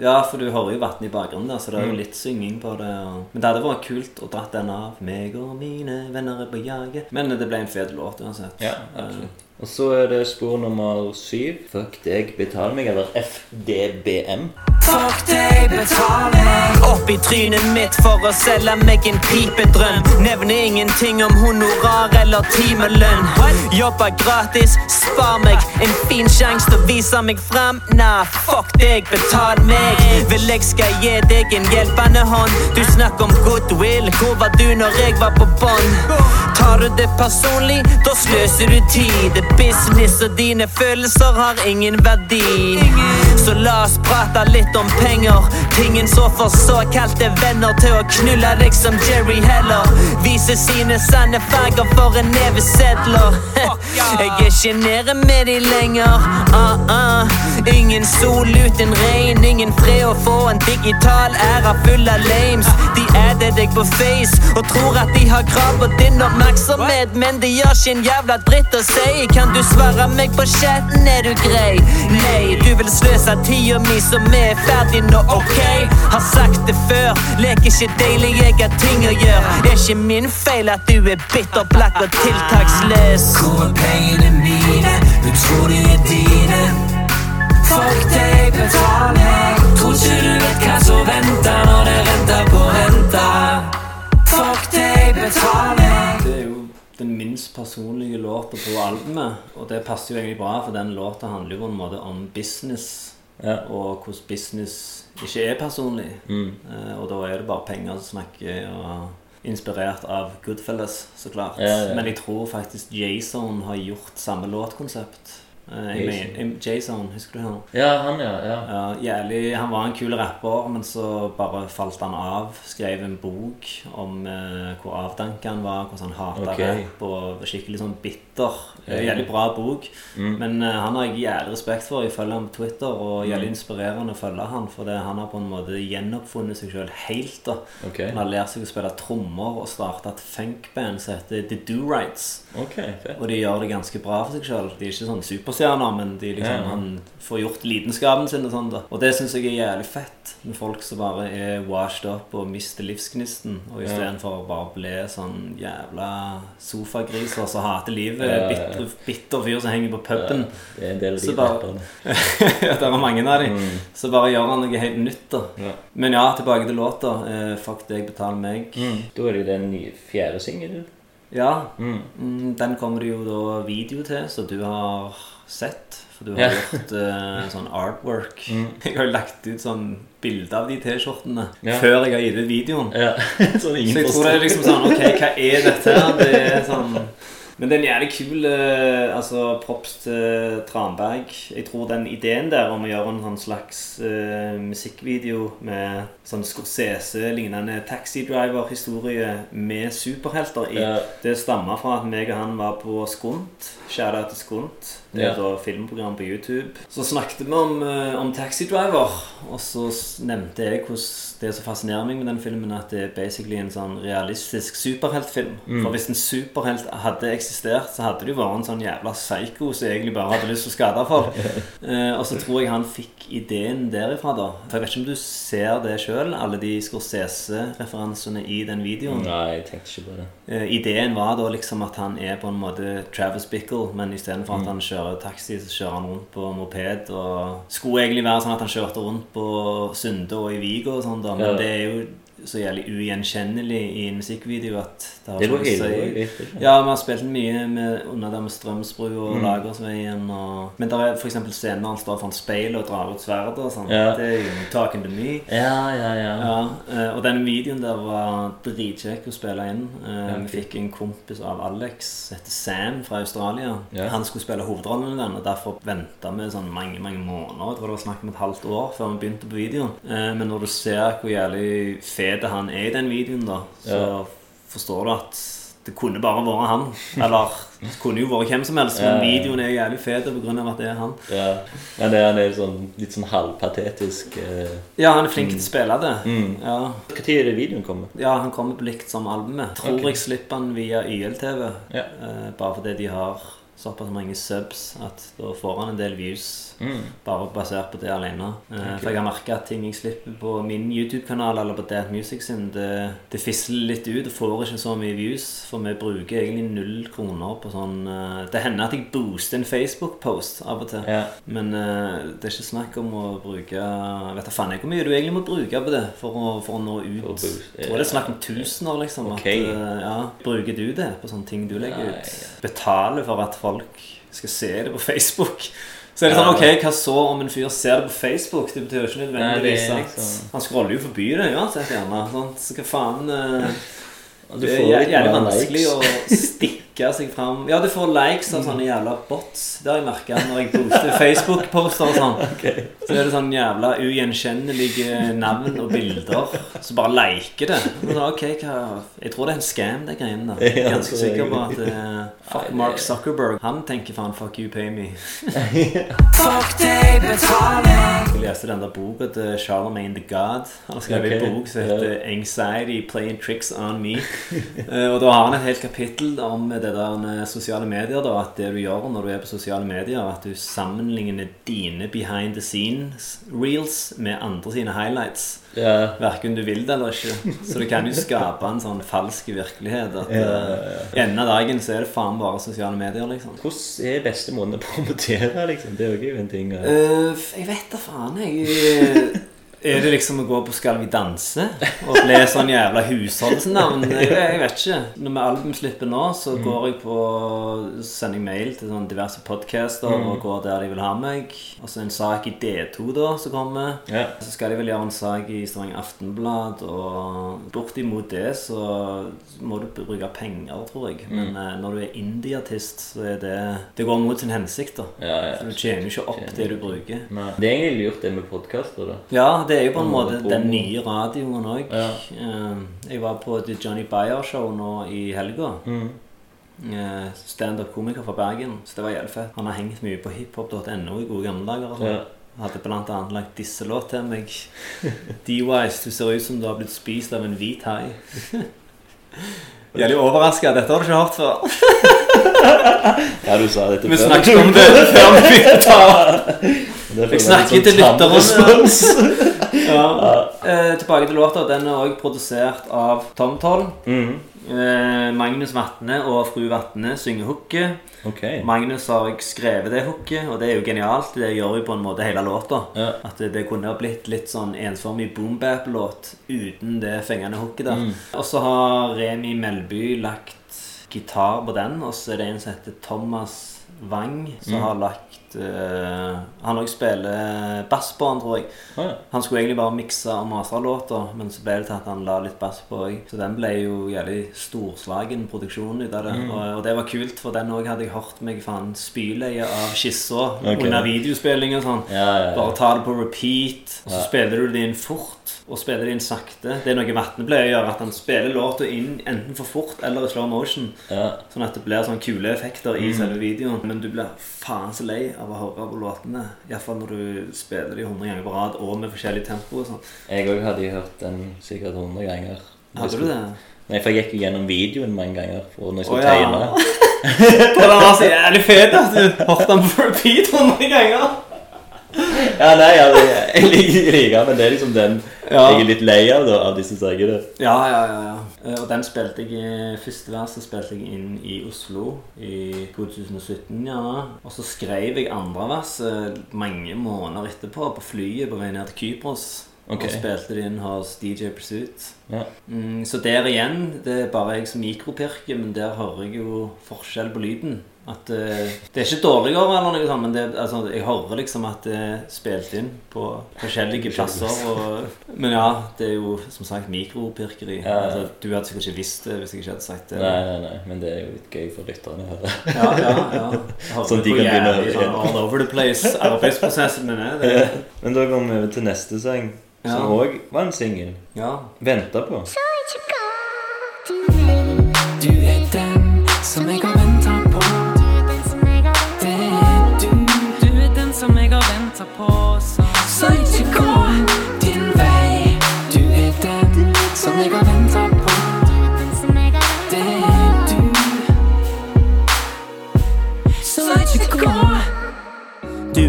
ja, for du hører jo vannet i bakgrunnen der, så det er Mm. jo litt synging på det. Og... Men det hadde vært kult å dratt den av. Meg og mine venner er på jaget. Men det ble en fet låt uansett. Ja, absolutt. Og så er det spor nummer syv. Fuck deg, betal meg, eller FDBM. Fuck deg, betal meg. Opp i trynet mitt for å selge meg en pipedrøm. Nevner ingenting om honorar eller timelønn. Jobba gratis, spar meg. En fin sjanse til å vise meg frem. Nah, fuck deg, betal meg. Vil jeg skal gi deg en hjelpende hånd? Du snakker om goodwill. Hvor var du når jeg var på bånd? Tar du det personlig, da sløser du tid business og dine følelser har ingen verdi Så la oss prate litt om penger. Tingen så for såkalte venner Til å knulle deg som Jerry Heller. Vise sine sanne farger for en neve sedler Jeg er nede med de lenger. Uh -uh. Ingen sol uten regn Ingen fred. Å få En digital æra full av lames. De adder deg på face Og tror at de har krav på din oppmerksomhet Men de gjør ikke en jævla dritt å si Kan du svare meg på chatten, er du grei? Nei, du vil sløse tida mi som er ferdig nå, ok? Har sagt det før Leker ikke deilig, jeg har ting å gjøre Det er ikke min feil at du er bitter, blakk og tiltaksløs Hvor er pengene mine? Du tror de er dine Fuck deg, betal meg Tror ikke du vet hva som venter Når det er på renta Fuck deg, betal meg Det er jo den minst personlige låta på albumet. Og det passer jo egentlig bra, for den låta handler jo på en måte om business. Ja. Og hvordan business ikke er personlig. Mm. Eh, og da er det bare penger som snakker, og inspirert av Goodfellas, så klart. Ja. Men jeg tror faktisk Jason har gjort samme låtkonsept. Eh, Jason. husker du han? Ja, han, ja. ja. Ja, jævlig, Han var en kul rapper, men så bare falt han av. Skrev en bok om eh, hvor avdanka han var, hvordan han hata okay. rapp og skikkelig sånn bitter. Ja. Eh, Jævlig bra bok. Mm. Men eh, han har jeg jævlig respekt for. Jeg følger ham på Twitter, og jævlig Mm. inspirerende å følge han, for det, han har på en måte gjenoppfunnet seg sjøl helt. da Okay. Han har lært seg å spille trommer og starta et funkband som heter The Do Rights. Okay. Og de gjør det ganske bra for seg sjøl. De er ikke sånn superstjerner, men liksom, Ja. han får gjort lidenskapen sin. Og sånn da Og det syns jeg er jævlig fett, med folk som bare er washed up og mister livsgnisten. Og istedenfor å bare bli sånn jævla sofagriser som hater livet. Ja. Bitter, bitter fyr som henger på puben. Det er en del av de bare- Ja, det er mange av dem. Mm. Så bare gjør han noe helt nytt, da. Ja. Men ja, tilbake til låta. Eh, Fuck deg, betal meg. Mm. Da er det den nye fjerde singelen. Ja, Mm. Mm, Den kommer det jo da video til, så du har sett. For du har Ja. gjort uh, sånn artwork. Mm. Jeg har jo lagt ut sånn bilde av de T-skjortene Ja. før jeg har gitt ut videoen. Ja, sånn ingen Så jeg tror forstår. det er liksom sånn Ok, hva er dette? Det er sånn Men det er en jævlig kul eh, altså, props til Tranberg. Jeg tror den ideen der om å gjøre en sånn slags eh, musikkvideo med sånn Scorsese-lignende taxidriver-historie med superhelter i, Ja. det stammer fra at meg og han var på Skunt. Shout-out til Skunt. Det er Ja. et filmprogram på YouTube. Så snakket vi om, eh, om Taxi Driver, og så nevnte jeg hvordan det som fascinerer meg med den filmen, at det er basically en sånn realistisk superheltfilm. Mm. For hvis en superhelt hadde eksistert, så hadde det jo vært en sånn jævla psycho som egentlig bare hadde lyst til å skade folk. Eh, og så tror jeg han fikk ideen derifra, da. For jeg vet ikke om du ser det sjøl, alle de Scorsese-referansene i den videoen. Nei, jeg tenkte ikke på det. Eh, ideen var da liksom at han er på en måte Travis Bickle, men istedenfor at han kjører taxi, så kjører han rundt på moped. Og skulle egentlig være sånn at han kjørte rundt på Sunde og i Vigo og sånn, da, men Ja. det er jo så jævlig ugjenkjennelig i en musikkvideo at det har Det ikke noe å ille si. Ja, vi har spilt mye med, under der med Strømsbru og Mm. Lagersveien. Og, men det er f.eks. scener når han står foran speilet og drar ut sverdet og sånn. Ja. Det er jo 'talking to me'. Ja, ja, ja. Ja, eh, og den videoen der var dritkjekk å spille inn. Eh, Vi fikk en kompis av Alex, heter Sam fra Australia. Ja. Han skulle spille hovedrollen i den, og derfor venta vi sånn mange mange måneder. Jeg tror det var snakk om et halvt år før vi begynte på videoen. Eh, Men når du ser hvor jævlig fet han er i den videoen, da, så Ja. forstår du at det kunne bare vært han. Eller det kunne jo vært hvem som helst, men Ja, videoen er jævlig fet av at det er han. ja. Men det han er sånn, litt sånn halvpatetisk eh. Ja, han er flink til å spille det. Mm. Ja. Når er det videoen kommer? Ja, han kommer på likt som albumet. Tror okay. jeg slipper han via YLTV. Ja. Eh, bare fordi de har såpass mange subs at da får han en del views. Mm. Bare basert på det alene. Okay. For jeg har merka at ting jeg slipper på min YouTube-kanal eller på Dad Music sin, det, det fisler litt ut og får ikke så mye views. For vi bruker egentlig null kroner på sånn eh, Det hender at jeg booster en Facebook-post av og til. Ja. Men eh, det er ikke snakk om å bruke vet da faen jeg hvor mye du egentlig må bruke på det for å, for å nå ut. For Jeg tror det er snakk om tusener, liksom. Okay. At, eh, ja, bruker du det på sånne ting du legger Nei, ut? ja. Betaler for at folk skal se det på Facebook? Så er det sånn, ok, hva så om en fyr ser det på Facebook? Det betyr jo ikke nødvendigvis er at liksom- Han scroller jo forbi det uansett, gjerne. Så hva faen eh, Det er jævlig vanskelig å stikke seg fram. Ja, du får likes av sånne jævla bots. Det har jeg merka når jeg poster Facebook-poster og sånn. Så er det sånn jævla ugjenkjennelige navn og bilder som bare liker det. Men da, ok, hva Jeg tror det er en scam, det greiene der. Jeg er ganske så er sikker på at er Fuck Mark Zuckerberg. Han tenker faen 'fuck you, pay me'. Fuck deg, betal meg. Jeg leste den der boka til Charlemagne the God. Han har skrevet okay. en bok som heter 'Anxiety Playing Tricks on Me'. Uh, og da har han et helt kapittel om det der med sosiale medier. Da, at det du gjør når du er på sosiale medier, at du sammenligner dine behind the scenes reels med andre sine highlights. Yeah. Verken du vil det eller ikke. Så det kan jo skape en sånn falsk virkelighet. At yeah, eh, enden av dagen så er det faen bare sosiale medier, liksom. Hvordan er beste måten å promotere, liksom? Det er jo ikke en ting. Eh, jeg vet da faen, jeg. Er det liksom å gå på Skal vi danse og bli sånn jævla husholdsnavn? Jeg, jeg vet ikke. Når vi albumslipper nå, så går jeg på sender jeg mail til sånn diverse podcaster og går der de vil ha meg. Og så en sak i D2 da som kommer. Ja. Så skal de vel gjøre en sak i Stavanger Aftenblad, og bortimot det så må du bruke penger, tror jeg. Men eh, når du er indie-artist, så er det Det går mot sin hensikt, da. Ja, ja. For du tjener jo ikke opp Tjener det du bruker. Nei. Det er egentlig lurt, det med podkaster, da. Ja, det er jo på en måte den nye radioen òg. Ja. Jeg var på The Johnny Beyer-show nå i helga. Mm. Eh, Standup-komiker fra Bergen. Så det var jævlig fett. Han har hengt mye på hiphop.no i gode gamle dager. sånn. Ja. Hadde blant annet lagt disselåt til meg. D-Wise, du ser ut som du har blitt spist av en hvit hai. Jævlig overraska. Dette har du ikke hørt før. ja, du sa dette før. Vi snakket om det før vi begynte. Det er Jeg snakker til sånn tam lytterne. respons. Ja. Eh, tilbake til låta. Den er òg produsert av Tom Toll. Mhm. Eh, Magnus Vatne og fru Vatne synger hooket. Okay. Magnus har jeg skrevet det hooket, og det er jo genialt. Det gjør jo på en måte hele låta. Ja. At det, det kunne ha blitt litt sånn ensformig boombap-låt uten det fengende hooket der. Mm. Og så har Remi Melby lagt gitar på den, og så er det en som heter Thomas Wang, som Mm. har lagt eh, Han òg spiller bass på han, tror jeg. Ah, ja. Han skulle egentlig bare mikse og mastre låta, men så ble det til at han la litt bass på òg. Så den ble jo jævlig storslagen produksjon ut av det. Og, og det var kult, for den òg hadde jeg hørt meg faen spyleie av skisser okay. under videospilling og sånn. Ja, ja. Bare ta det på repeat, og så spiller du det inn fort. Og spiller det inn sakte. Det er noe Vatne gjøre, at han spiller låta inn enten for fort eller i slow motion. ja. Sånn at det blir sånne kule effekter Mm. i selve videoen. Men du blir faen så lei av å høre på låtene. Iallfall når du spiller de 100 ganger på rad og med forskjellig tempo og sånn. Jeg òg hadde hørt den sikkert 100 ganger. Hadde du det? Nei, for jeg gikk jo gjennom videoen mange ganger for når jeg skulle skulle ja. tegne. det var så jævlig fet at du hørte den på repeat 100 ganger. Ja, nei, ja, jeg liker like, men det er liksom den Ja. jeg er litt lei av, da, av disse sagene. Ja, ja, ja. ja. Eh, Og den spilte jeg Første verset spilte jeg inn i Oslo i 2017, ja. Og så skrev jeg andre verset mange måneder etterpå, på flyet på vei ned til Kypros. Okay. Og spilte det inn hos DJ Pursuit. Ja. Mm, så der igjen, det er bare jeg som mikropirker, men der hører jeg jo forskjell på lyden. At uh, Det er ikke dårligere, eller noe sånt, men det, altså, jeg hører liksom at det er spilt inn på forskjellige plasser. Og, men ja, det er jo som sagt mikropirkeri. Ja, ja. Altså, du hadde sikkert ikke visst det hvis jeg ikke hadde sagt det. Nei, nei, nei, men det er jo litt gøy for lytterne å høre. Ja, ja, ja. Sånn de kan begynne å høre sånn all over the place arbeidsprosessen min er. Det, Men da går vi over til neste sang, som Ja. òg var en singel. ja. Venta på. Du jeg har venta på. Så Så ikke gå din vei. du er den Som jeg har venta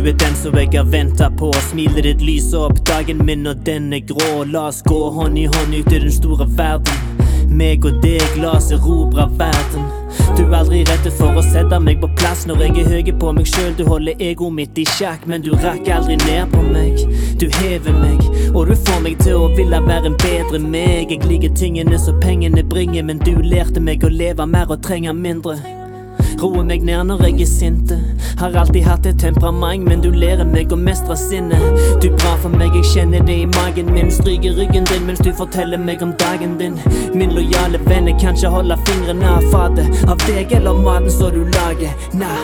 Du er den som jeg har venta på. Smilet ditt lyser opp dagen min, og den er grå. La oss gå hånd i hånd ut i den store verden. Meg og deg, la oss erobre verden. Du er aldri redd for å sette meg på plass når jeg er høy på meg sjøl. Du holder egoet mitt i sjakk, men du rakker aldri ned på meg. Du hever meg, og du får meg til å ville være en bedre meg. Jeg liker tingene som pengene bringer, men du lærte meg å leve mer og trenge mindre. Roer meg ned når jeg er sinte. Har alltid hatt et temperament, men du lærer meg å mestre sinnet. Du er bra for meg, jeg kjenner det i magen min. Stryker ryggen din mens du forteller meg om dagen din. Min lojale venn, jeg kan ikke holde fingrene av fatet. Av deg eller maten som du lager. Nei,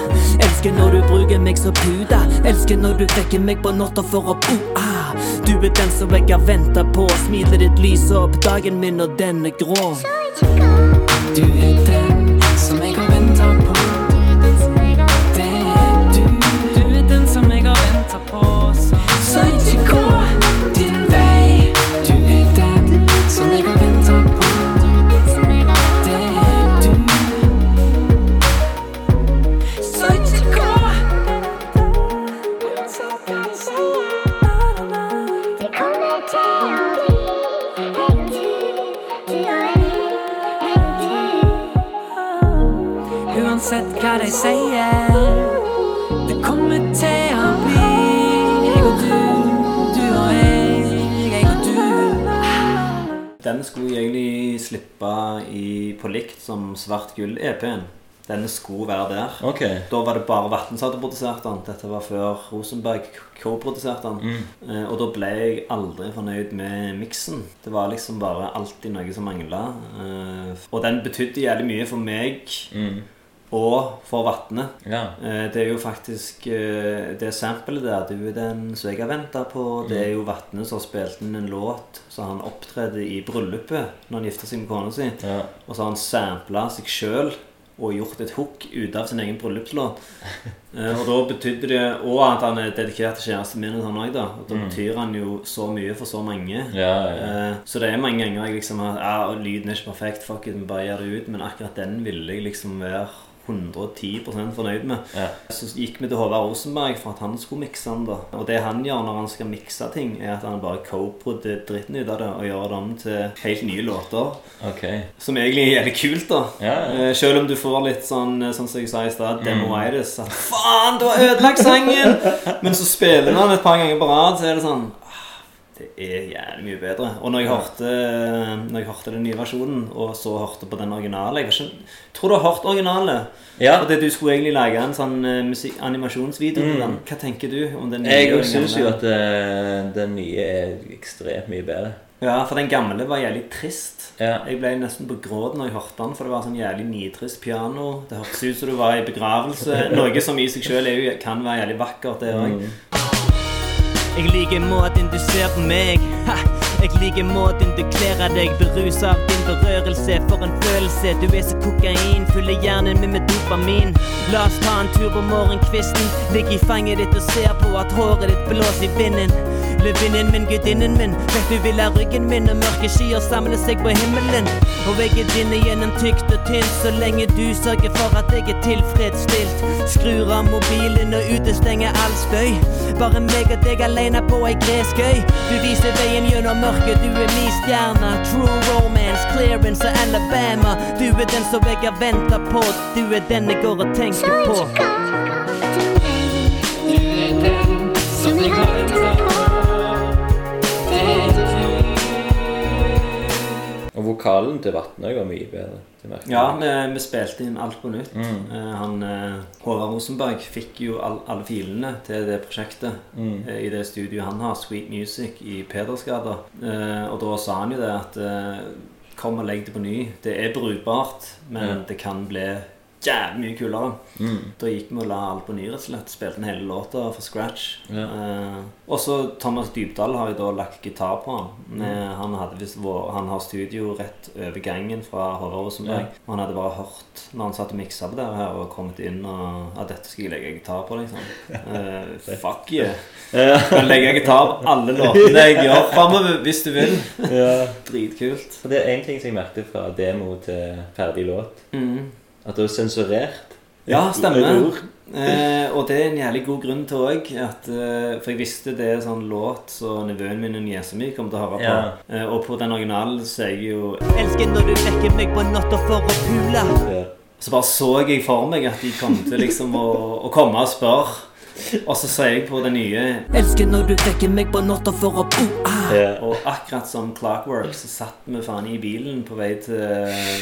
elsker når du bruker meg som puta. Elsker når du vekker meg på natta for å bo-ah. Du er den som jeg har venta på. Smilet ditt lyser opp dagen min, og den er grå. Du er den på likt som Svart gull-EP-en. Denne skulle være der. Okay. Da var det bare Vatn som hadde produsert den. Dette var før Rosenberg co-produserte den. Eh, og da ble jeg aldri fornøyd med miksen. Det var liksom bare alltid noe som mangla. Eh, og den betydde jævlig mye for meg Mm. Og for vannet. Ja. Eh, Det er jo faktisk eh, det samplet der, du er den som jeg har venta på. Det er jo Vatne som har spilt inn en låt så han opptredde i bryllupet når han gifta seg med kona si. ja. Og så har han sampla seg sjøl og gjort et hook ut av sin egen bryllupslåt. Eh, og da betydde det Og at han er dedikert til kjæresten min. Sånn også, da Og da betyr han jo så mye for så mange. Ja, ja. Så det er mange ganger jeg liksom har Ja, lyden er ikke perfekt, fuck it, vi bare gjør det ut. Men akkurat den ville jeg liksom være 110% fornøyd med. Ja. Så gikk vi til Håvard Rosenberg for at han skulle mikse den. da Og det han gjør når han skal mikse ting, er at han bare co-prodder dritten ut av det og gjør det om til helt nye låter. Ok. Som egentlig er jævlig kult, da. Ja, ja. Eh, Selv om du får litt sånn eh, Sånn som jeg sa i stad, demoitis. Mm. faen, du har ødelagt sangen! Men så spiller han et par ganger på rad, så er det sånn det er jævlig mye bedre. Og når jeg hørte, når jeg hørte den nye versjonen, og så hørte på den originale Jeg ikke, tror du har hørt originale? Ja. Og det du skulle egentlig lage en sånn musik, musikk, animasjonsvideo til den. Hva tenker du om den nye? Jeg syns jo at uh, den nye er ekstremt mye bedre. Ja, for den gamle var jævlig trist. Ja. Jeg ble nesten på gråt når jeg hørte den, for det var sånn jævlig nitrist piano. Det hørtes ut som du var i begravelse. Noe som i seg sjøl kan være jævlig vakkert, det òg. Jeg liker måten du ser på meg. Ha! Jeg liker måten du kler av deg. Berusa av din berørelse. For en følelse. Du er så kokain. Fyller hjernen min med dopamin. La oss ta en tur på morgenkvisten. Ligg i fanget ditt og ser på at håret ditt blåser i vinden. Løvinnen min, gudinnen min. Vet du vil ha ryggen min, og mørke skyer samler seg på himmelen. Og jeg er din gjennom tykt og tynt, så lenge du sørger for at jeg er tilfredsstilt. Skrur av mobilen og utestenger all støy. Bare meg og deg alene på ei gressgøy. Du viser veien gjennom mørket, du er min stjerne. True romance, clearance og Alabama. Du er den som jeg har venta på. Du er den jeg går og tenker på. Som jeg har på. Og vokalen til Vatnøy var mye bedre. Ja, vi, vi spilte inn alt på nytt. Mm. Eh, han eh, Håvard Rosenberg fikk jo all, alle filene til det prosjektet Mm. eh, i det studioet han har, Sweet Music i Pedersgata. Eh, og da sa han jo det at Kom og legg det på ny. Det er brukbart, men mm. det kan bli jævlig mye kulere. Mm. Da gikk vi og la alt på ny, rett og slett. Spilte en hele låta fra scratch. Ja. Eh, og så Thomas Dybdahl har jo da lagt gitar på han. Mm. Han, vår, han har studio rett over gangen fra Håvard Rosenberg. Og han hadde bare hørt når han satt og miksa på det her, og kommet inn og at dette skal jeg legge gitar på, liksom. Eh, fuck yeah. kan legge gitar på alle låtene jeg gjør framover, hvis du vil. Ja. Dritkult. Det er én ting som jeg merket fra demo til ferdig låt. Mm. At det var sensurert. Ja, stemmer. Eh, og det er en jævlig god grunn til òg. Eh, for jeg visste det er sånn låt som nevøen min og niesa mi kommer til å høre på. Ja. Eh, og på den originalen så er jeg jo Elsker når du vekker meg på natta for å pule. Ja. Så bare så jeg for meg at de kom til liksom å, å komme og spørre. Og så sier jeg på det nye Elsker når du vekker meg på natta for å pule. Ja. Og akkurat som Clockwork så satt vi faen i bilen på vei til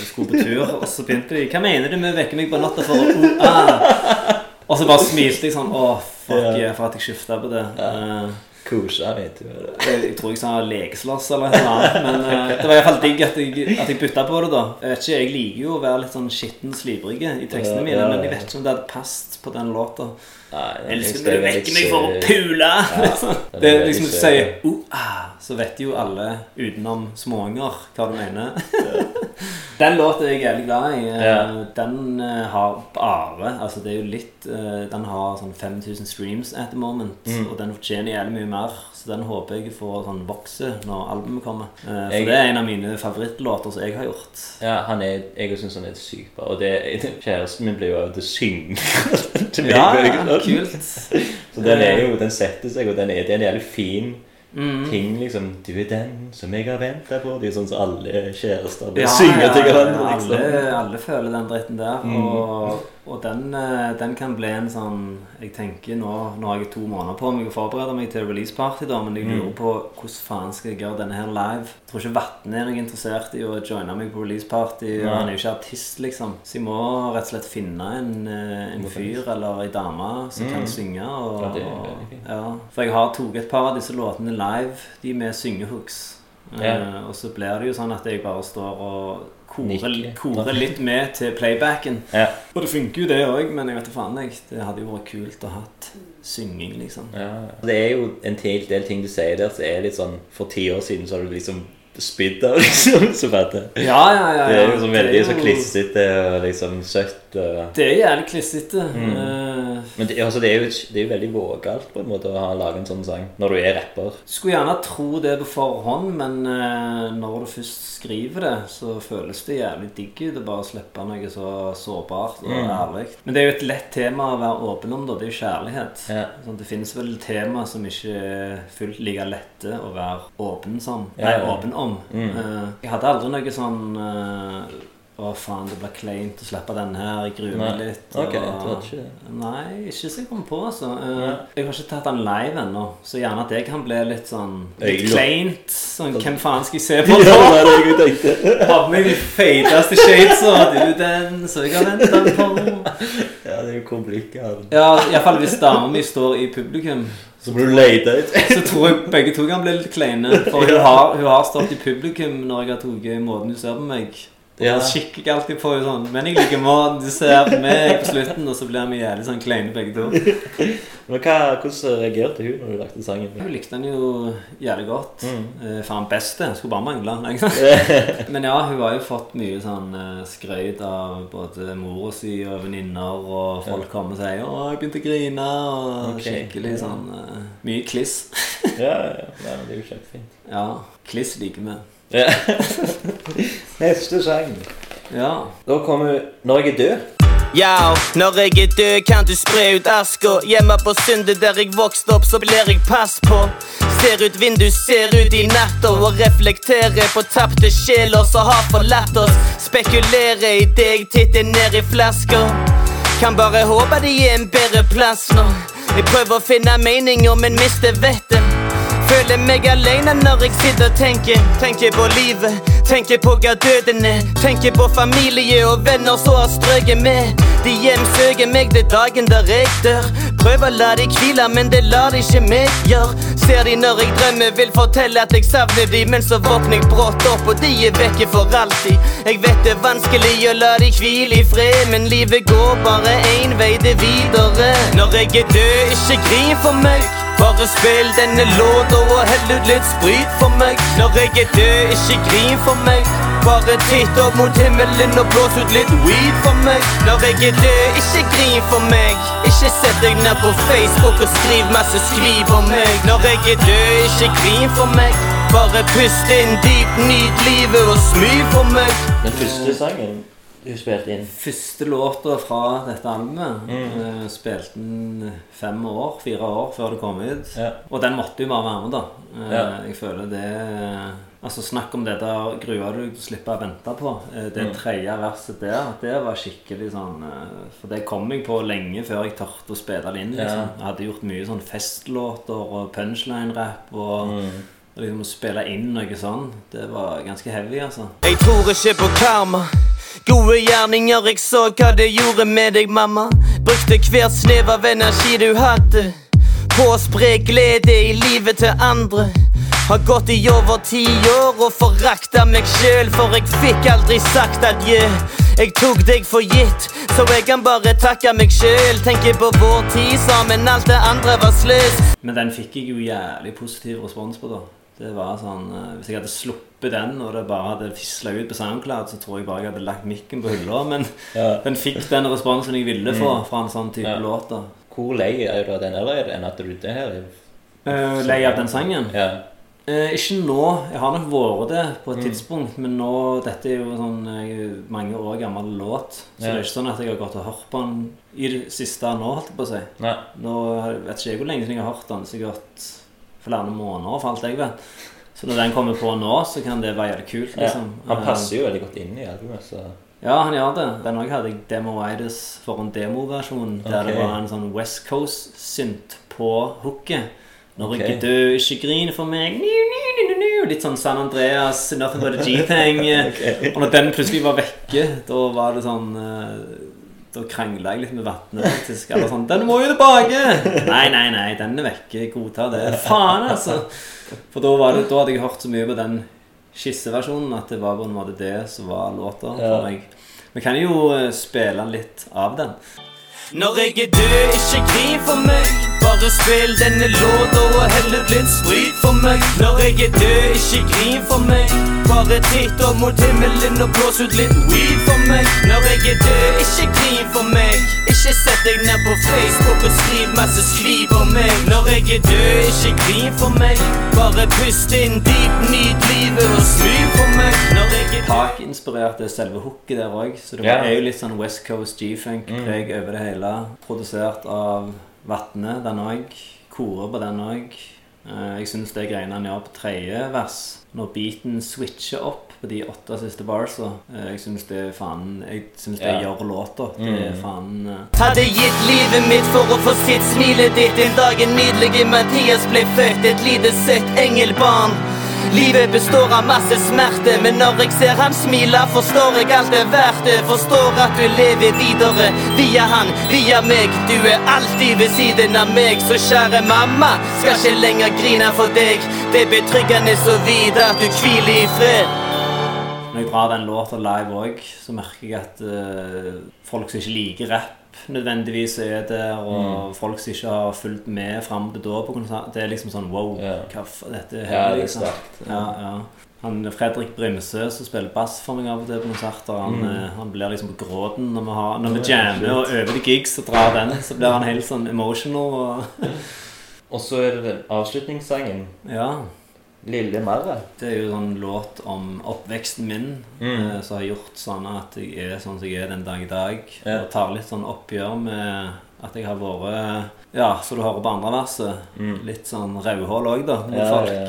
Skulle på tur, og så begynte de Hva mener du med å vekke meg på natta for å ah? Og så bare smilte jeg sånn Å, fuck yeah, for at jeg skifta på det. Uh, Kosa, vet du. jeg, jeg tror jeg sa lekeslåss eller noe annet, men uh, det var iallfall digg at jeg, at jeg bytta på det, da. Jeg vet ikke, jeg liker jo å være litt sånn skitten slibrig i tekstene mine, men jeg vet ikke om det hadde passet på den låta. Elsker når du vekke meg for å pule! Ja, Det er liksom du sier oh, ah, så vet jo alle utenom småunger hva du mener. Den låta er jeg jævlig glad i. Eh, Ja. Den eh, har bare Altså det er jo litt eh, Den har sånn 5000 streams at the moment, Mm. og den fortjener jævlig mye mer. Så den håper jeg får sånn vokse når albumet kommer. For Jeg- det er en av mine favorittlåter som jeg har gjort. Ja, han er, jeg syns han er sykt bra. Og det, kjæresten min blir jo av til å synge til meg. Og ja, kult. Så den er jo, den setter seg, og den er, det er en jævlig fin Mm. ting, liksom. Du er den som jeg har venta på. Det er sånn som alle kjærester Ja, synger til hverandre. Liksom. Alle, alle føler den dritten der. Mm. Og, den, eh, den kan bli en sånn Jeg tenker nå Nå har jeg to måneder på meg å forberede meg til releaseparty, da, men jeg Mm. lurer på hvordan faen skal jeg gjøre denne her live? Jeg tror ikke Vatne er interessert i å joine meg på releaseparty. party, Nei. han er jo ikke artist, liksom. Så jeg må rett og slett finne en, eh, en fyr eller ei dame som kan Mm. synge. Og, Ja, det er fint. ja, for jeg har tatt et par av disse låtene live, de med syngehooks. Ja. Eh, og så blir det jo sånn at jeg bare står og korer, korer litt med til playbacken. Ja. Og det funker jo det òg, men jeg vet da faen. jeg Det hadde jo vært kult å ha synging, liksom. Ja. Det er jo en hel del ting du sier der som er litt sånn For ti år siden så har du liksom spydd av, liksom. Så fatter. Ja, ja, ja. Det er er veldig så klissete og liksom søtt. Og... Det er jævlig klissete. Mm. Eh, Men det, altså, det, er jo, det er jo veldig vågalt på en måte å ha lage en sånn sang når du er rapper. Skulle gjerne tro det på forhånd, men uh, når du først skriver det, så føles det jævlig digg ut å bare slippe noe så sårbart og Mm. ærlig. Men det er jo et lett tema å være åpen om, da. Det er jo kjærlighet. Ja. Sånn, det finnes vel tema som ikke er fullt like lette å være åpen som. Nei, åpen om. Mm. Eh, jeg hadde aldri noe sånn eh, Å, faen, det blir kleint å slippe den her. Jeg gruer meg litt. Og- du hadde ikke? Nei, ikke så jeg kom på, altså. Eh, Jeg har ikke tatt den live ennå, så gjerne at det kan bli litt sånn Litt kleint. Sånn, hvem faen skal jeg se på Ja, nå? det er det jeg tenkte. Ha på meg de feiteste shadesa, du den som jeg har venta på. Ja, det er jo komplikert. er. Ja, iallfall hvis dama mi står i publikum. Så blir du lete ut. Så tror jeg begge to kan bli litt kleine. For hun har, hun har stått i publikum når jeg har tatt måten hun ser på meg. Ja. Da kikker jeg alltid på henne sånn Men jeg liker måten du ser på meg på slutten, og så blir vi jævlig sånn kleine begge to. Men hva, hvordan reagerte hun når du lagde sangen? Hun likte den jo jævlig godt. Mm. Eh, faen beste. Skulle bare mangle. Liksom. Men ja, hun har jo fått mye sånn skrøyt av både mora si og venninner, og folk kommer og sier 'Å, jeg begynte å grine', og okay. skikkelig sånn eh, Mye kliss. Ja, ja, ja. Det er jo kjempefint. Ja, kliss liker vi. Ja. Neste sang. Ja. Da kommer 'Når jeg er død'. Yo, når jeg er død kan du spre ut aska Hjemme på Sundet der jeg vokste opp så blir jeg pass på Ser ut vindu, ser ut i natta Og reflekterer på tapte sjeler som har forlatt oss Spekulerer i det jeg titter ned i flasker Kan bare håpe de er en bedre plass nå Jeg prøver å finne meninger, men mister vettet Føler meg alene når jeg sitter og tenker. Tenker på livet, tenker på hva døden er. Tenker på familie og venner som har strøket med. De hjemsøker meg det dagen der jeg dør. Prøver å la de hvile, men det lar de ikke meg gjøre Ser de når jeg drømmer, vil fortelle at jeg savner de. Men så våkner jeg brått opp, og de er vekke for alltid. Jeg vet det er vanskelig å la de hvile i fred Men livet går bare én vei, det videre. Når jeg er død, ikke grin for meg bare spill denne låta og hell ut litt sprit for meg. Når jeg er død, ikke grin for meg. Bare titt opp mot himmelen og blås ut litt weed for meg. Når jeg er død, ikke grin for meg. Ikke sett deg ned på Facebook og skriv masse skriv om meg. Når jeg er død, ikke grin for meg. Bare pust inn dypt, nyt livet og smil for meg. Den første sangen du spilte inn. Første låta fra dette albumet Mm. eh, spilte den fem år, fire år før det kom ut. Ja. Og den måtte jo bare være med, da. Eh, Ja. Jeg føler det Altså Snakk om det der gruer du deg til å slippe å vente på. Eh, Det Mm. tredje verset der, det var skikkelig sånn eh, For det kom jeg på lenge før jeg tørte å spille det inn. liksom. Jeg hadde gjort mye sånn festlåter og punchline-rap. Og, Mm. liksom å spille inn noe sånn, det var ganske heavy, altså. Jeg tror ikke på karma. Gode gjerninger, jeg så hva det gjorde med deg, mamma. Brukte hvert snev av energi du hadde på å spre glede i livet til andre. Har gått i over ti år og forakta meg sjøl, for jeg fikk aldri sagt adjø. Jeg tok deg for gitt, så jeg kan bare takke meg sjøl. Tenker på vår tid sammen, alt det andre var sløst. Men den fikk jeg jo jævlig positiv respons på, da. Det var sånn, eh, Hvis jeg hadde sluppet den, og det bare hadde fisla ut på SoundCloud, så tror jeg bare jeg hadde lagt mikken på hylla. Men Ja. den fikk den responsen jeg ville få fra en sånn type Ja. låt. da. Hvor lei er du av den, eller det enn at du det her er Eh, lei av den sangen? Ja. Uh, ikke nå. Jeg har nok vært det på Mm. et tidspunkt, men nå Dette er jo sånn eh, mange år gammel låt, så Ja. det er ikke sånn at jeg har gått og hørt på den i det siste nå, holdt jeg på å si. Nå vet ikke jeg hvor lenge siden jeg har hørt den. Sikkert flere måneder, for alt jeg vet. Så når den kommer på nå, så kan det være jævlig kult. Ja. liksom. Han passer jo veldig godt inn i albumet, så Ja, han gjør det. Den òg hadde jeg demoitis for en demoversjon, der det var en sånn West Coast-synt på hooket. Når okay. ikke er ikke grin for meg. Niu, niu, niu, niu. Litt sånn San Andreas, Nothing But A G-thing. okay. Og når den plutselig var vekke, da var det sånn eh, Da krangla jeg litt med Vatne, faktisk. Eller sånn 'Den må jo tilbake!' Nei, nei, nei, den er vekke. Godta det. Faen, altså. For da, var det, da hadde jeg hørt så mye på den skisseversjonen at det var på en måte det som var låta for meg. Vi kan jo eh, spille litt av den. Når jeg er død, ikke grin for meg. Bare spill denne låta og hell ut litt sprit for meg. Når jeg er død, ikke grin for meg. Bare titt opp mot himmelen og blås ut litt weed for meg. Når jeg er død, ikke grin for meg. Ikke sett deg ned på Facebook og skriv masse skriv om meg. Når jeg er død, ikke grin for meg. Bare pust inn dypt, nyt livet og smil for meg. Når jeg er død Park-inspirerte selve hooket der òg. Så det yeah. er jo litt sånn West Coast G-funk-preg over det hele. Produsert av Vatne, den òg. Korer på den òg. Eh, Jeg syns det greiene han gjør på tredje vers, når beaten switcher opp på de åtte siste barsa eh, Jeg syns det er faen Jeg syns det Ja. gjør låta. Det er faen eh, Hadde gitt livet mitt for å få sitt smilet ditt Den dagen nydelig Mathias ble født Et lite søtt engelbarn Livet består av masse smerte Men når jeg ser han smile Forstår jeg alt er verdt det. Forstår at du lever videre Via han, via meg. Du er alltid ved siden av meg. Så kjære mamma Skal ikke lenger grine for deg. Det er betryggende så videre at du hviler i fred. Når jeg drar den låta live òg, så merker jeg at uh, folk som ikke liker rap, nødvendigvis er der, og folk som ikke har fulgt med fram til da på konsert, det er liksom sånn wow, Ja. hva f dette er Ja, her, det er liksom. sterkt. Ja, ja. Han Fredrik Brimsø som spiller bass for meg av og til på konserter, han, mm. han blir liksom på gråten når vi, har, når vi jammer og øver til gigs og drar den, så blir han helt sånn emotional og Og så er det den avslutningssangen. Ja. Lille Marre. Det er jo sånn låt om oppveksten min Mm. eh, som har gjort sånn at jeg er sånn som jeg er den dag i dag. Ja. Og tar litt sånn oppgjør med at jeg har vært Ja, så du hører på andre verset. Mm. Litt sånn rødhål òg, da, mot Ja, folk. ja.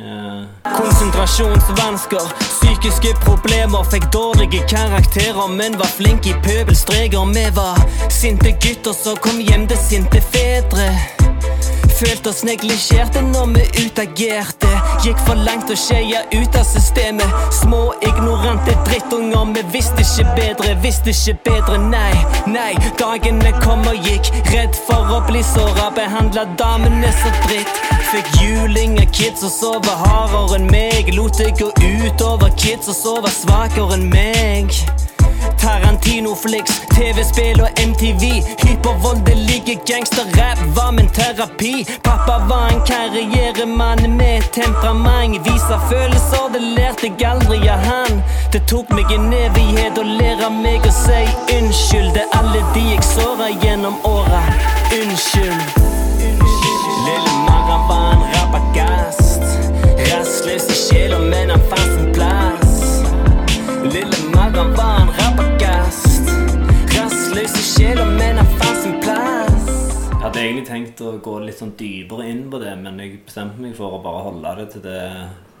Eh, Konsentrasjonsvansker, psykiske problemer Fikk dårlige karakterer, men var flink i pøbelstreker Vi var sinte gutter som kom hjem til sinte fedre Følte oss neglisjerte når vi utagerte Gikk for langt og skeia ut av systemet. Små, ignorante drittunger Vi visste ikke bedre, visste ikke bedre, nei Nei, dagene kom og gikk. Redd for å bli såra Behandla damene så dritt. Fikk juling av kids og sove hardere enn meg. Lot det gå ut over kids og sove svakere enn meg Tarantino-flicks, TV-spill og MTV Hypervoldelige gangsterrap var min terapi? Pappa var en karrieremann med temperament. Vise følelser, det lærte jeg aldri av han. Det tok meg en evighet å lære meg å si unnskyld. Det er alle de jeg såra gjennom åra. Unnskyld. Lille Mara var en rabagast Rastløs i sjela, men han fant sin plass. Lille Mara var Rastløs men han fant sin plass Jeg hadde egentlig tenkt å gå litt sånn dypere inn på det, men jeg bestemte meg for å bare holde det til det,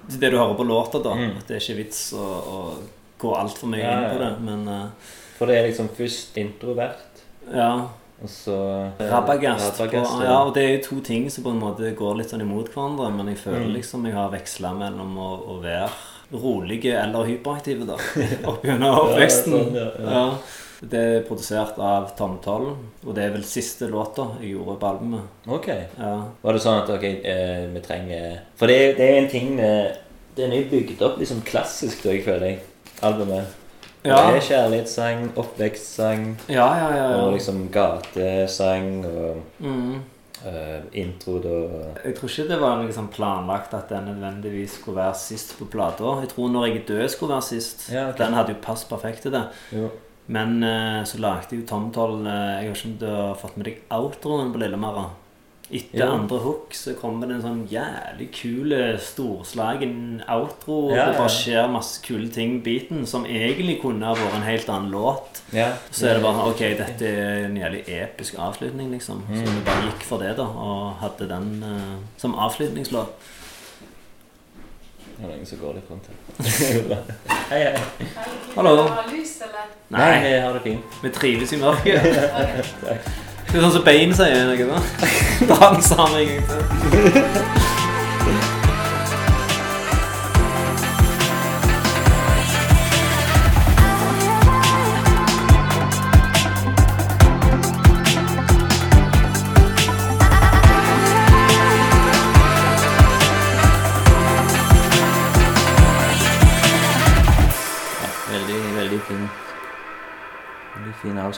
til det du hører på låta. da At det er ikke vits å, å gå altfor mye Mm. Ja, inn på det. Men Uh, For det er liksom først introvert, ja. og så Rabagast. På, ja, og det er jo to ting som på en måte går litt sånn imot hverandre, men jeg føler Mm. liksom jeg har veksla mellom å, å være rolige eller hyperaktive, da. Opp gjennom oppveksten. sånn, ja, ja. Det er produsert av Tom Toll, og det er vel siste låta jeg gjorde på albumet. Ok. Ja. Var det sånn at ok, eh, vi trenger For det, det er en ting med Den er jo bygd opp liksom klassisk, da, jeg føler jeg. Albumet. Ja. Det er kjærlighetssang, oppvekstsang Ja, ja, ja. ja. og liksom gatesang og Mm. uh, intro da. Jeg tror ikke det var sånn planlagt at den nødvendigvis skulle være sist på plata. Jeg tror Når jeg er død skulle være sist. Ja, okay. Den hadde jo passet perfekt til det. Jo. Men eh, så lagde jeg jo Tom Toll eh, Jeg har ikke om du har fått med deg outroen på Lillemarra? Etter ja. andre hook så kommer det en sånn jævlig kul, storslagen outro. Ja, Det ja. bare skjer masse kule ting i beaten som egentlig kunne ha vært en helt annen låt. Ja. Så er det bare Ok, dette er en jævlig episk avslutning, liksom. Så Mm. vi bare gikk for det, da, og hadde den eh, som avslutningslåt. Det er noen som går litt rundt her. hei, hei. Hallo. Har du lyst, eller? Nei, jeg har det fint. Vi trives i mørket. Det er sånn som Bein sier noe, da. Da han en gang til.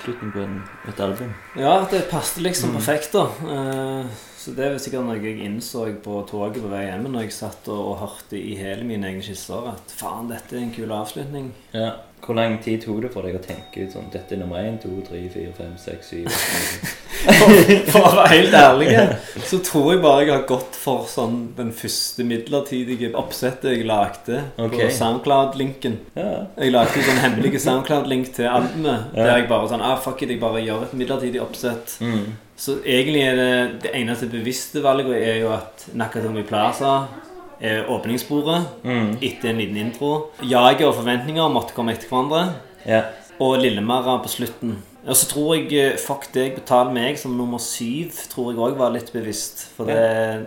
avslutning på en, et album. Ja, det passet liksom perfekt, da. Uh, Så det er sikkert noe jeg innså på toget på vei hjem når jeg satt og, og hørte i hele mine egne skisser at faen, dette er en kul avslutning. Ja. Hvor lang tid tok det for deg å tenke ut sånn Dette er nummer én, to, tre, fire, fem, seks, syv For å være helt ærlig, så tror jeg bare jeg har gått for sånn den første midlertidige oppsettet jeg lagde okay. på Soundcloud-linken. Ja. Jeg lagde en sånn hemmelig Soundcloud-link til albumet. Ja. Der jeg bare sånn ah, Fuck it, jeg bare gjør et midlertidig oppsett. Mm. Så egentlig er det det eneste bevisste valget er jo at Nakatomi Plaza åpningssporet Mm. etter en liten intro. Jaget og forventninger måtte komme etter hverandre. Ja. Og Lillemarra på slutten. Og så tror jeg eh, Fuck deg, betal meg som nummer syv tror jeg òg var litt bevisst. For det,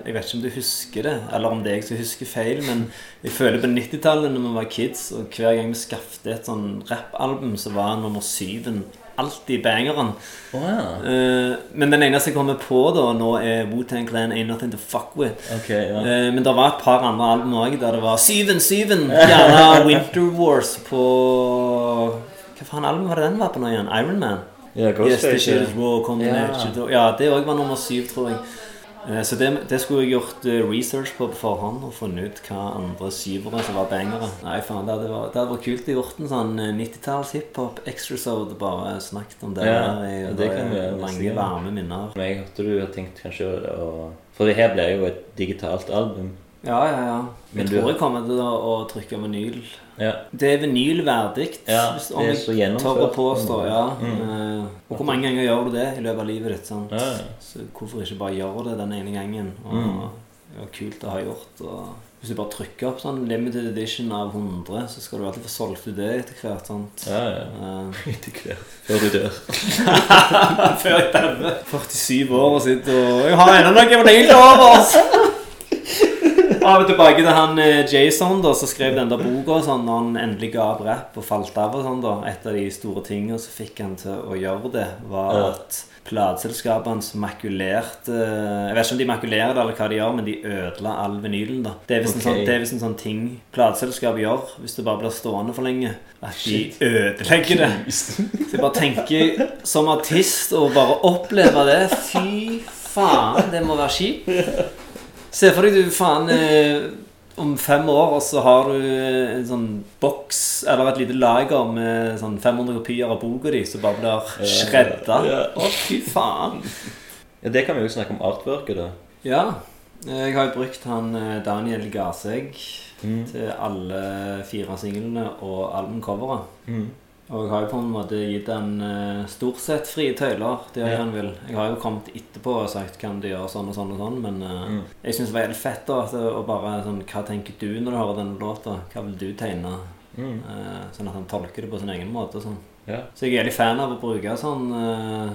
jeg vet ikke om du husker det, eller om det er jeg som husker feil, men jeg føler på 90-tallet når vi var kids, og hver gang vi skaffet et sånn rappalbum, så var nummer syven alltid bangeren. Oh, ja. uh, men den eneste jeg kommer på da nå, er Wu-Tang Clan Ain't Nothing To Fuck With. Okay, ja. uh, men det var et par andre album òg der det var Syven, syven! Gjerne Winter Wars på Hva faen album var det den var på nå igjen? Iron Man? Ja, Yes, the raw, combination. Ja, det òg var nummer syv, tror jeg. Eh, Så det, det skulle jeg gjort eh, research på på forhånd og funnet ut hva andre syvere som var bangere. Nei, faen, det hadde vært, det hadde vært kult å gjort en sånn eh, 90-talls hiphop extrasode bare snakket om det. Ja, der det kan vi gjøre Mange varme minner. Men jeg hørte du har tenkt kanskje å- For det her blir jo et digitalt album. Ja, ja, ja. Men Jeg du- tror jeg kommer til å, å trykke vinyl. Ja. Det er vinylverdig, Ja, hvis- det om er jeg tør å påstå. Ja. Mm. Eh, Og hvor mange ganger gjør du det i løpet av livet ditt? Sant? Ja, ja. Så hvorfor ikke bare gjøre det den ene gangen? Og Mm. Kult å ha gjort. Og hvis du bare trykker opp sånn limited edition av 100, så skal du alltid få solgt ut det etter hvert. Sant? Ja, ja. Eh, Etter hvert. Før du dør. Før jeg dauer. 47 år og sitter og Jeg har ennå noe vinyl til overs! vi tilbake til han eh, Jason da, som skrev den der boka sånn, når han endelig ga opp rap og falt av. og sånn da. Et av de store tingene som fikk han til å gjøre det, var at plateselskapene makulerte Jeg vet ikke om de makulerer det, eller hva de gjør, men de ødela all vinylen. da. Det er visst en, sånn, en sånn ting plateselskap gjør hvis det bare blir stående for lenge. At de ødelegger det. Så jeg bare tenker som artist å bare oppleve det Fy faen, det må være kjipt. Se for deg du faen eh, om fem år, og så har du eh, en sånn boks eller et lite lager med sånn 500 kopier av boka di som bare blir shredda. Ja. Å, fy faen. Ja, det kan vi jo snakke om artworket, da. Ja. Jeg har jo brukt han eh, Daniel Garsegg Mm. til alle fire singlene og albumcoveret. Mm. Og jeg har jo på en måte gitt han uh, stort sett frie tøyler. Det gjør Ja. han vil. Jeg har jo kommet etterpå og sagt kan du gjøre sånn og sånn og sånn, men uh, Mm. jeg syns det var helt fett da, å bare sånn Hva tenker du når du hører denne låta? Hva vil du tegne? Mm. Uh, sånn at han tolker det på sin egen måte. Sånn. Ja. Så jeg er veldig fan av å bruke sånn,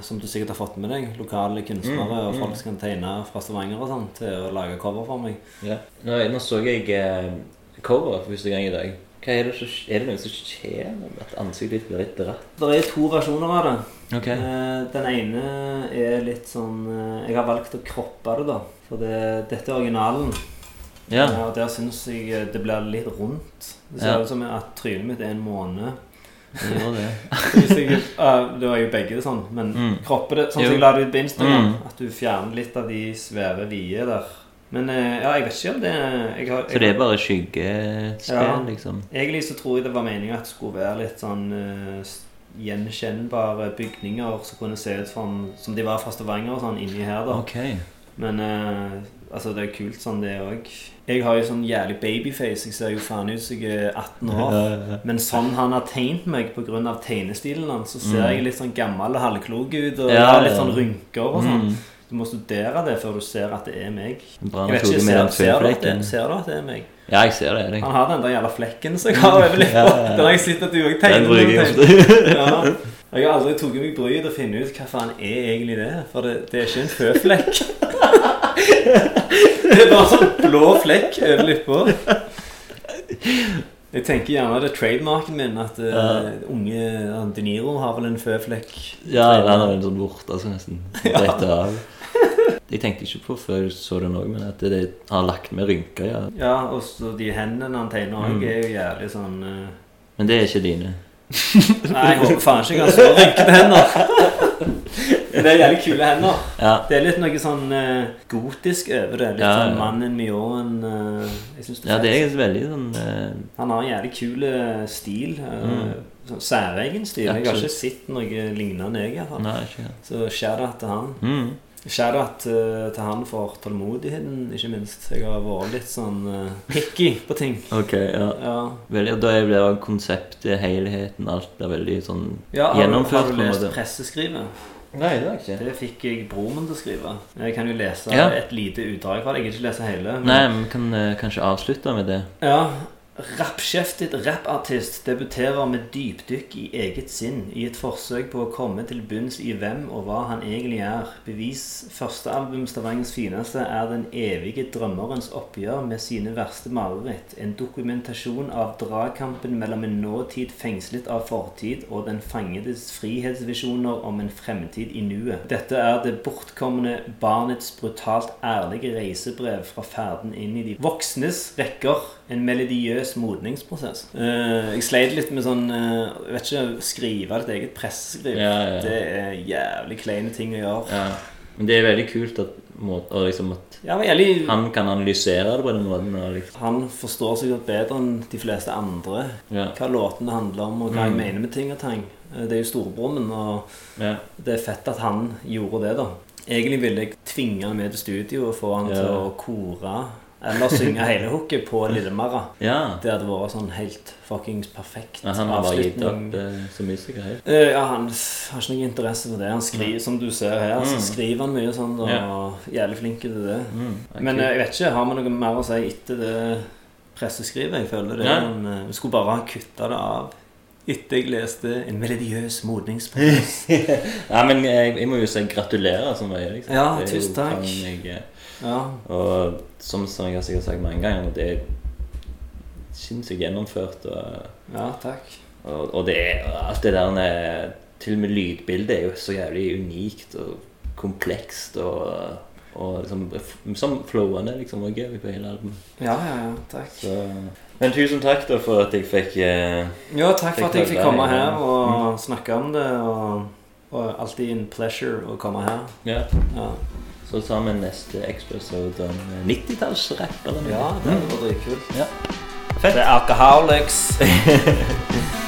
som du sikkert har fått med deg, lokale kunstnere Mm, og mm. folk som kan tegne fra Stavanger og sånn, til å lage cover for meg. Ja. Nå, nå så jeg cover for første gang i dag. Hva Er det, som- er det noe som skjer at ansiktet ditt blir litt dratt? Det er to versjoner av det. Ok. Eh, Den ene er litt sånn eh, Jeg har valgt å kroppe det, da. For det, dette er originalen. Ja. Ja, og Der syns jeg eh, det blir litt rundt. Det ser Ja. ut som at trynet mitt er en måne. Det var det. Jeg, ja, det var jo begge sånn, men Mm. kroppen det sånn som jeg la det ut på Instagram. Mm. At du fjerner litt av de svære vide der. Men eh, ja, jeg vet ikke om det jeg har, Så det er bare skyggespill, Ja. liksom? Egentlig så tror jeg det var meningen at det skulle være litt sånn uh, gjenkjennbare bygninger som kunne se ut som, som de var fra Stavanger og sånn inni her, da. Okay. Men uh, altså, det er kult sånn, det òg. Jeg har jo sånn jævlig babyface. Jeg ser jo faen ut som jeg er 18 år. Men sånn han har tegnet meg pga. tegnestilen hans, så ser Mm. jeg litt sånn gammel og halvklok ut. Og Ja, har litt sånn rynker og sånn. Mm. Du må studere det før du ser at det er meg. Jeg vet ikke, ser, ser, du at det, ser du at det er meg? Ja, jeg ser det. Jeg. Han har den der jævla flekken som jeg har over leppa. Ja, ja. Den har jeg sett at du òg Den tegner. bruker jeg den ofte. ja. Jeg har aldri tatt meg bryet å finne ut hva faen er egentlig det. For det, det er ikke en føflekk. det er bare sånn blå flekk over leppa. Jeg tenker gjerne det er trademarken min at uh, Ja. unge han De Niro har vel en føflekk. Ja, den har en sånn vorte, altså, nesten. Rett av. Jeg tenkte ikke på før jeg så den òg, men at det, det har lagt med rynker, ja. Ja, og så de hendene han tegner òg, Mm. er jo jævlig sånn uh... Men det er ikke dine. Nei, jeg håper faen ikke jeg har så rynkete hender. Men det er jævlig kule hender. Ja. Det er litt noe sånn uh, gotisk over det. Litt Ja, sånn mannen Mjåen uh, Jeg synes det ja, det er veldig sånn uh... Han har en jævlig kul eh, stil. eh, Mm. sånn særegen stil. Jeg har ikke sett noe lignende, jeg. i hvert fall. Nei, ikke det. Så shout-out til han. Mm. Shout-out eh, til han for tålmodigheten, ikke minst. Jeg har vært litt sånn uh, picky på ting. Ok, ja. Ja, Veldig, da det konseptet, helheten, alt er veldig sånn ja har, gjennomført. har du lest presseskrivet? Nei, det har jeg ikke. Det fikk jeg broren min til å skrive. Jeg kan jo lese Ja. et lite utdrag fra det. Jeg kan ikke lese hele. men- Nei, men vi kan uh, kanskje avslutte med det. Ja. Rappkjeftet rappartist debuterer med dypdykk i eget sinn i et forsøk på å komme til bunns i hvem og hva han egentlig er. Bevis førstealbum 'Stavangens fineste' er den evige drømmerens oppgjør med sine verste mareritt. En dokumentasjon av dragkampen mellom en nåtid fengslet av fortid og den fangedes frihetsvisjoner om en fremtid i nuet. Dette er det bortkomne barnets brutalt ærlige reisebrev fra ferden inn i de voksnes rekker. En melodiøs modningsprosess. Uh, jeg sleit litt med sånn uh, jeg vet ikke, Skrive et eget presseskriv. Ja, ja, ja. Det er jævlig kleine ting å gjøre. Ja. Men det er veldig kult at, må- og liksom at jævlig, han kan analysere det på den måten. Liksom. han forstår sikkert bedre enn de fleste andre ja. hva låtene handler om, og hva jeg Mm. mener med ting og tang. Eh, Det er jo storebroren min, og Ja. det er fett at han gjorde det, da. Egentlig ville jeg tvinge han med til studio og få han til å kore eller synge hele hooket på Lillemarra. ja. Det hadde vært sånn helt fuckings perfekt Men han har bare gitt opp eh, som musiker helt. Uh, ja, han har ikke noe interesse for det. Han skriver, Som du ser her, så Mm. skriver han mye sånn, og Ja. jævlig flink til det. Mm, er Men eh, jeg vet ikke, har vi noe mer å si etter det presseskrivet? Jeg føler det. Ja. Men, uh, vi skulle bare ha kutta det av etter jeg leste en melodiøs modningsprosess. Nei, men jeg, jeg må jo si gratulerer så mye. Liksom. Ja, tusen takk. Ja. Og som, som jeg har sikkert sagt mange ganger, det er sinnssykt gjennomført. Og, ja, takk. og, og det er alt det der med Til og med lydbildet er jo så jævlig unikt og komplekst og, og liksom, som flowende liksom og gøy på hele albumet. Ja, ja, ja, takk. Så, men tusen takk da for at jeg fikk eh, Ja, takk for at jeg Fikk komme her og snakke om det. Og, og alltid en pleasure å komme her. Ja. Ja, Så tar vi neste episode om 90-tallsrapp eller noe. ja det var dritkult. Ja. Det er Alcoholics.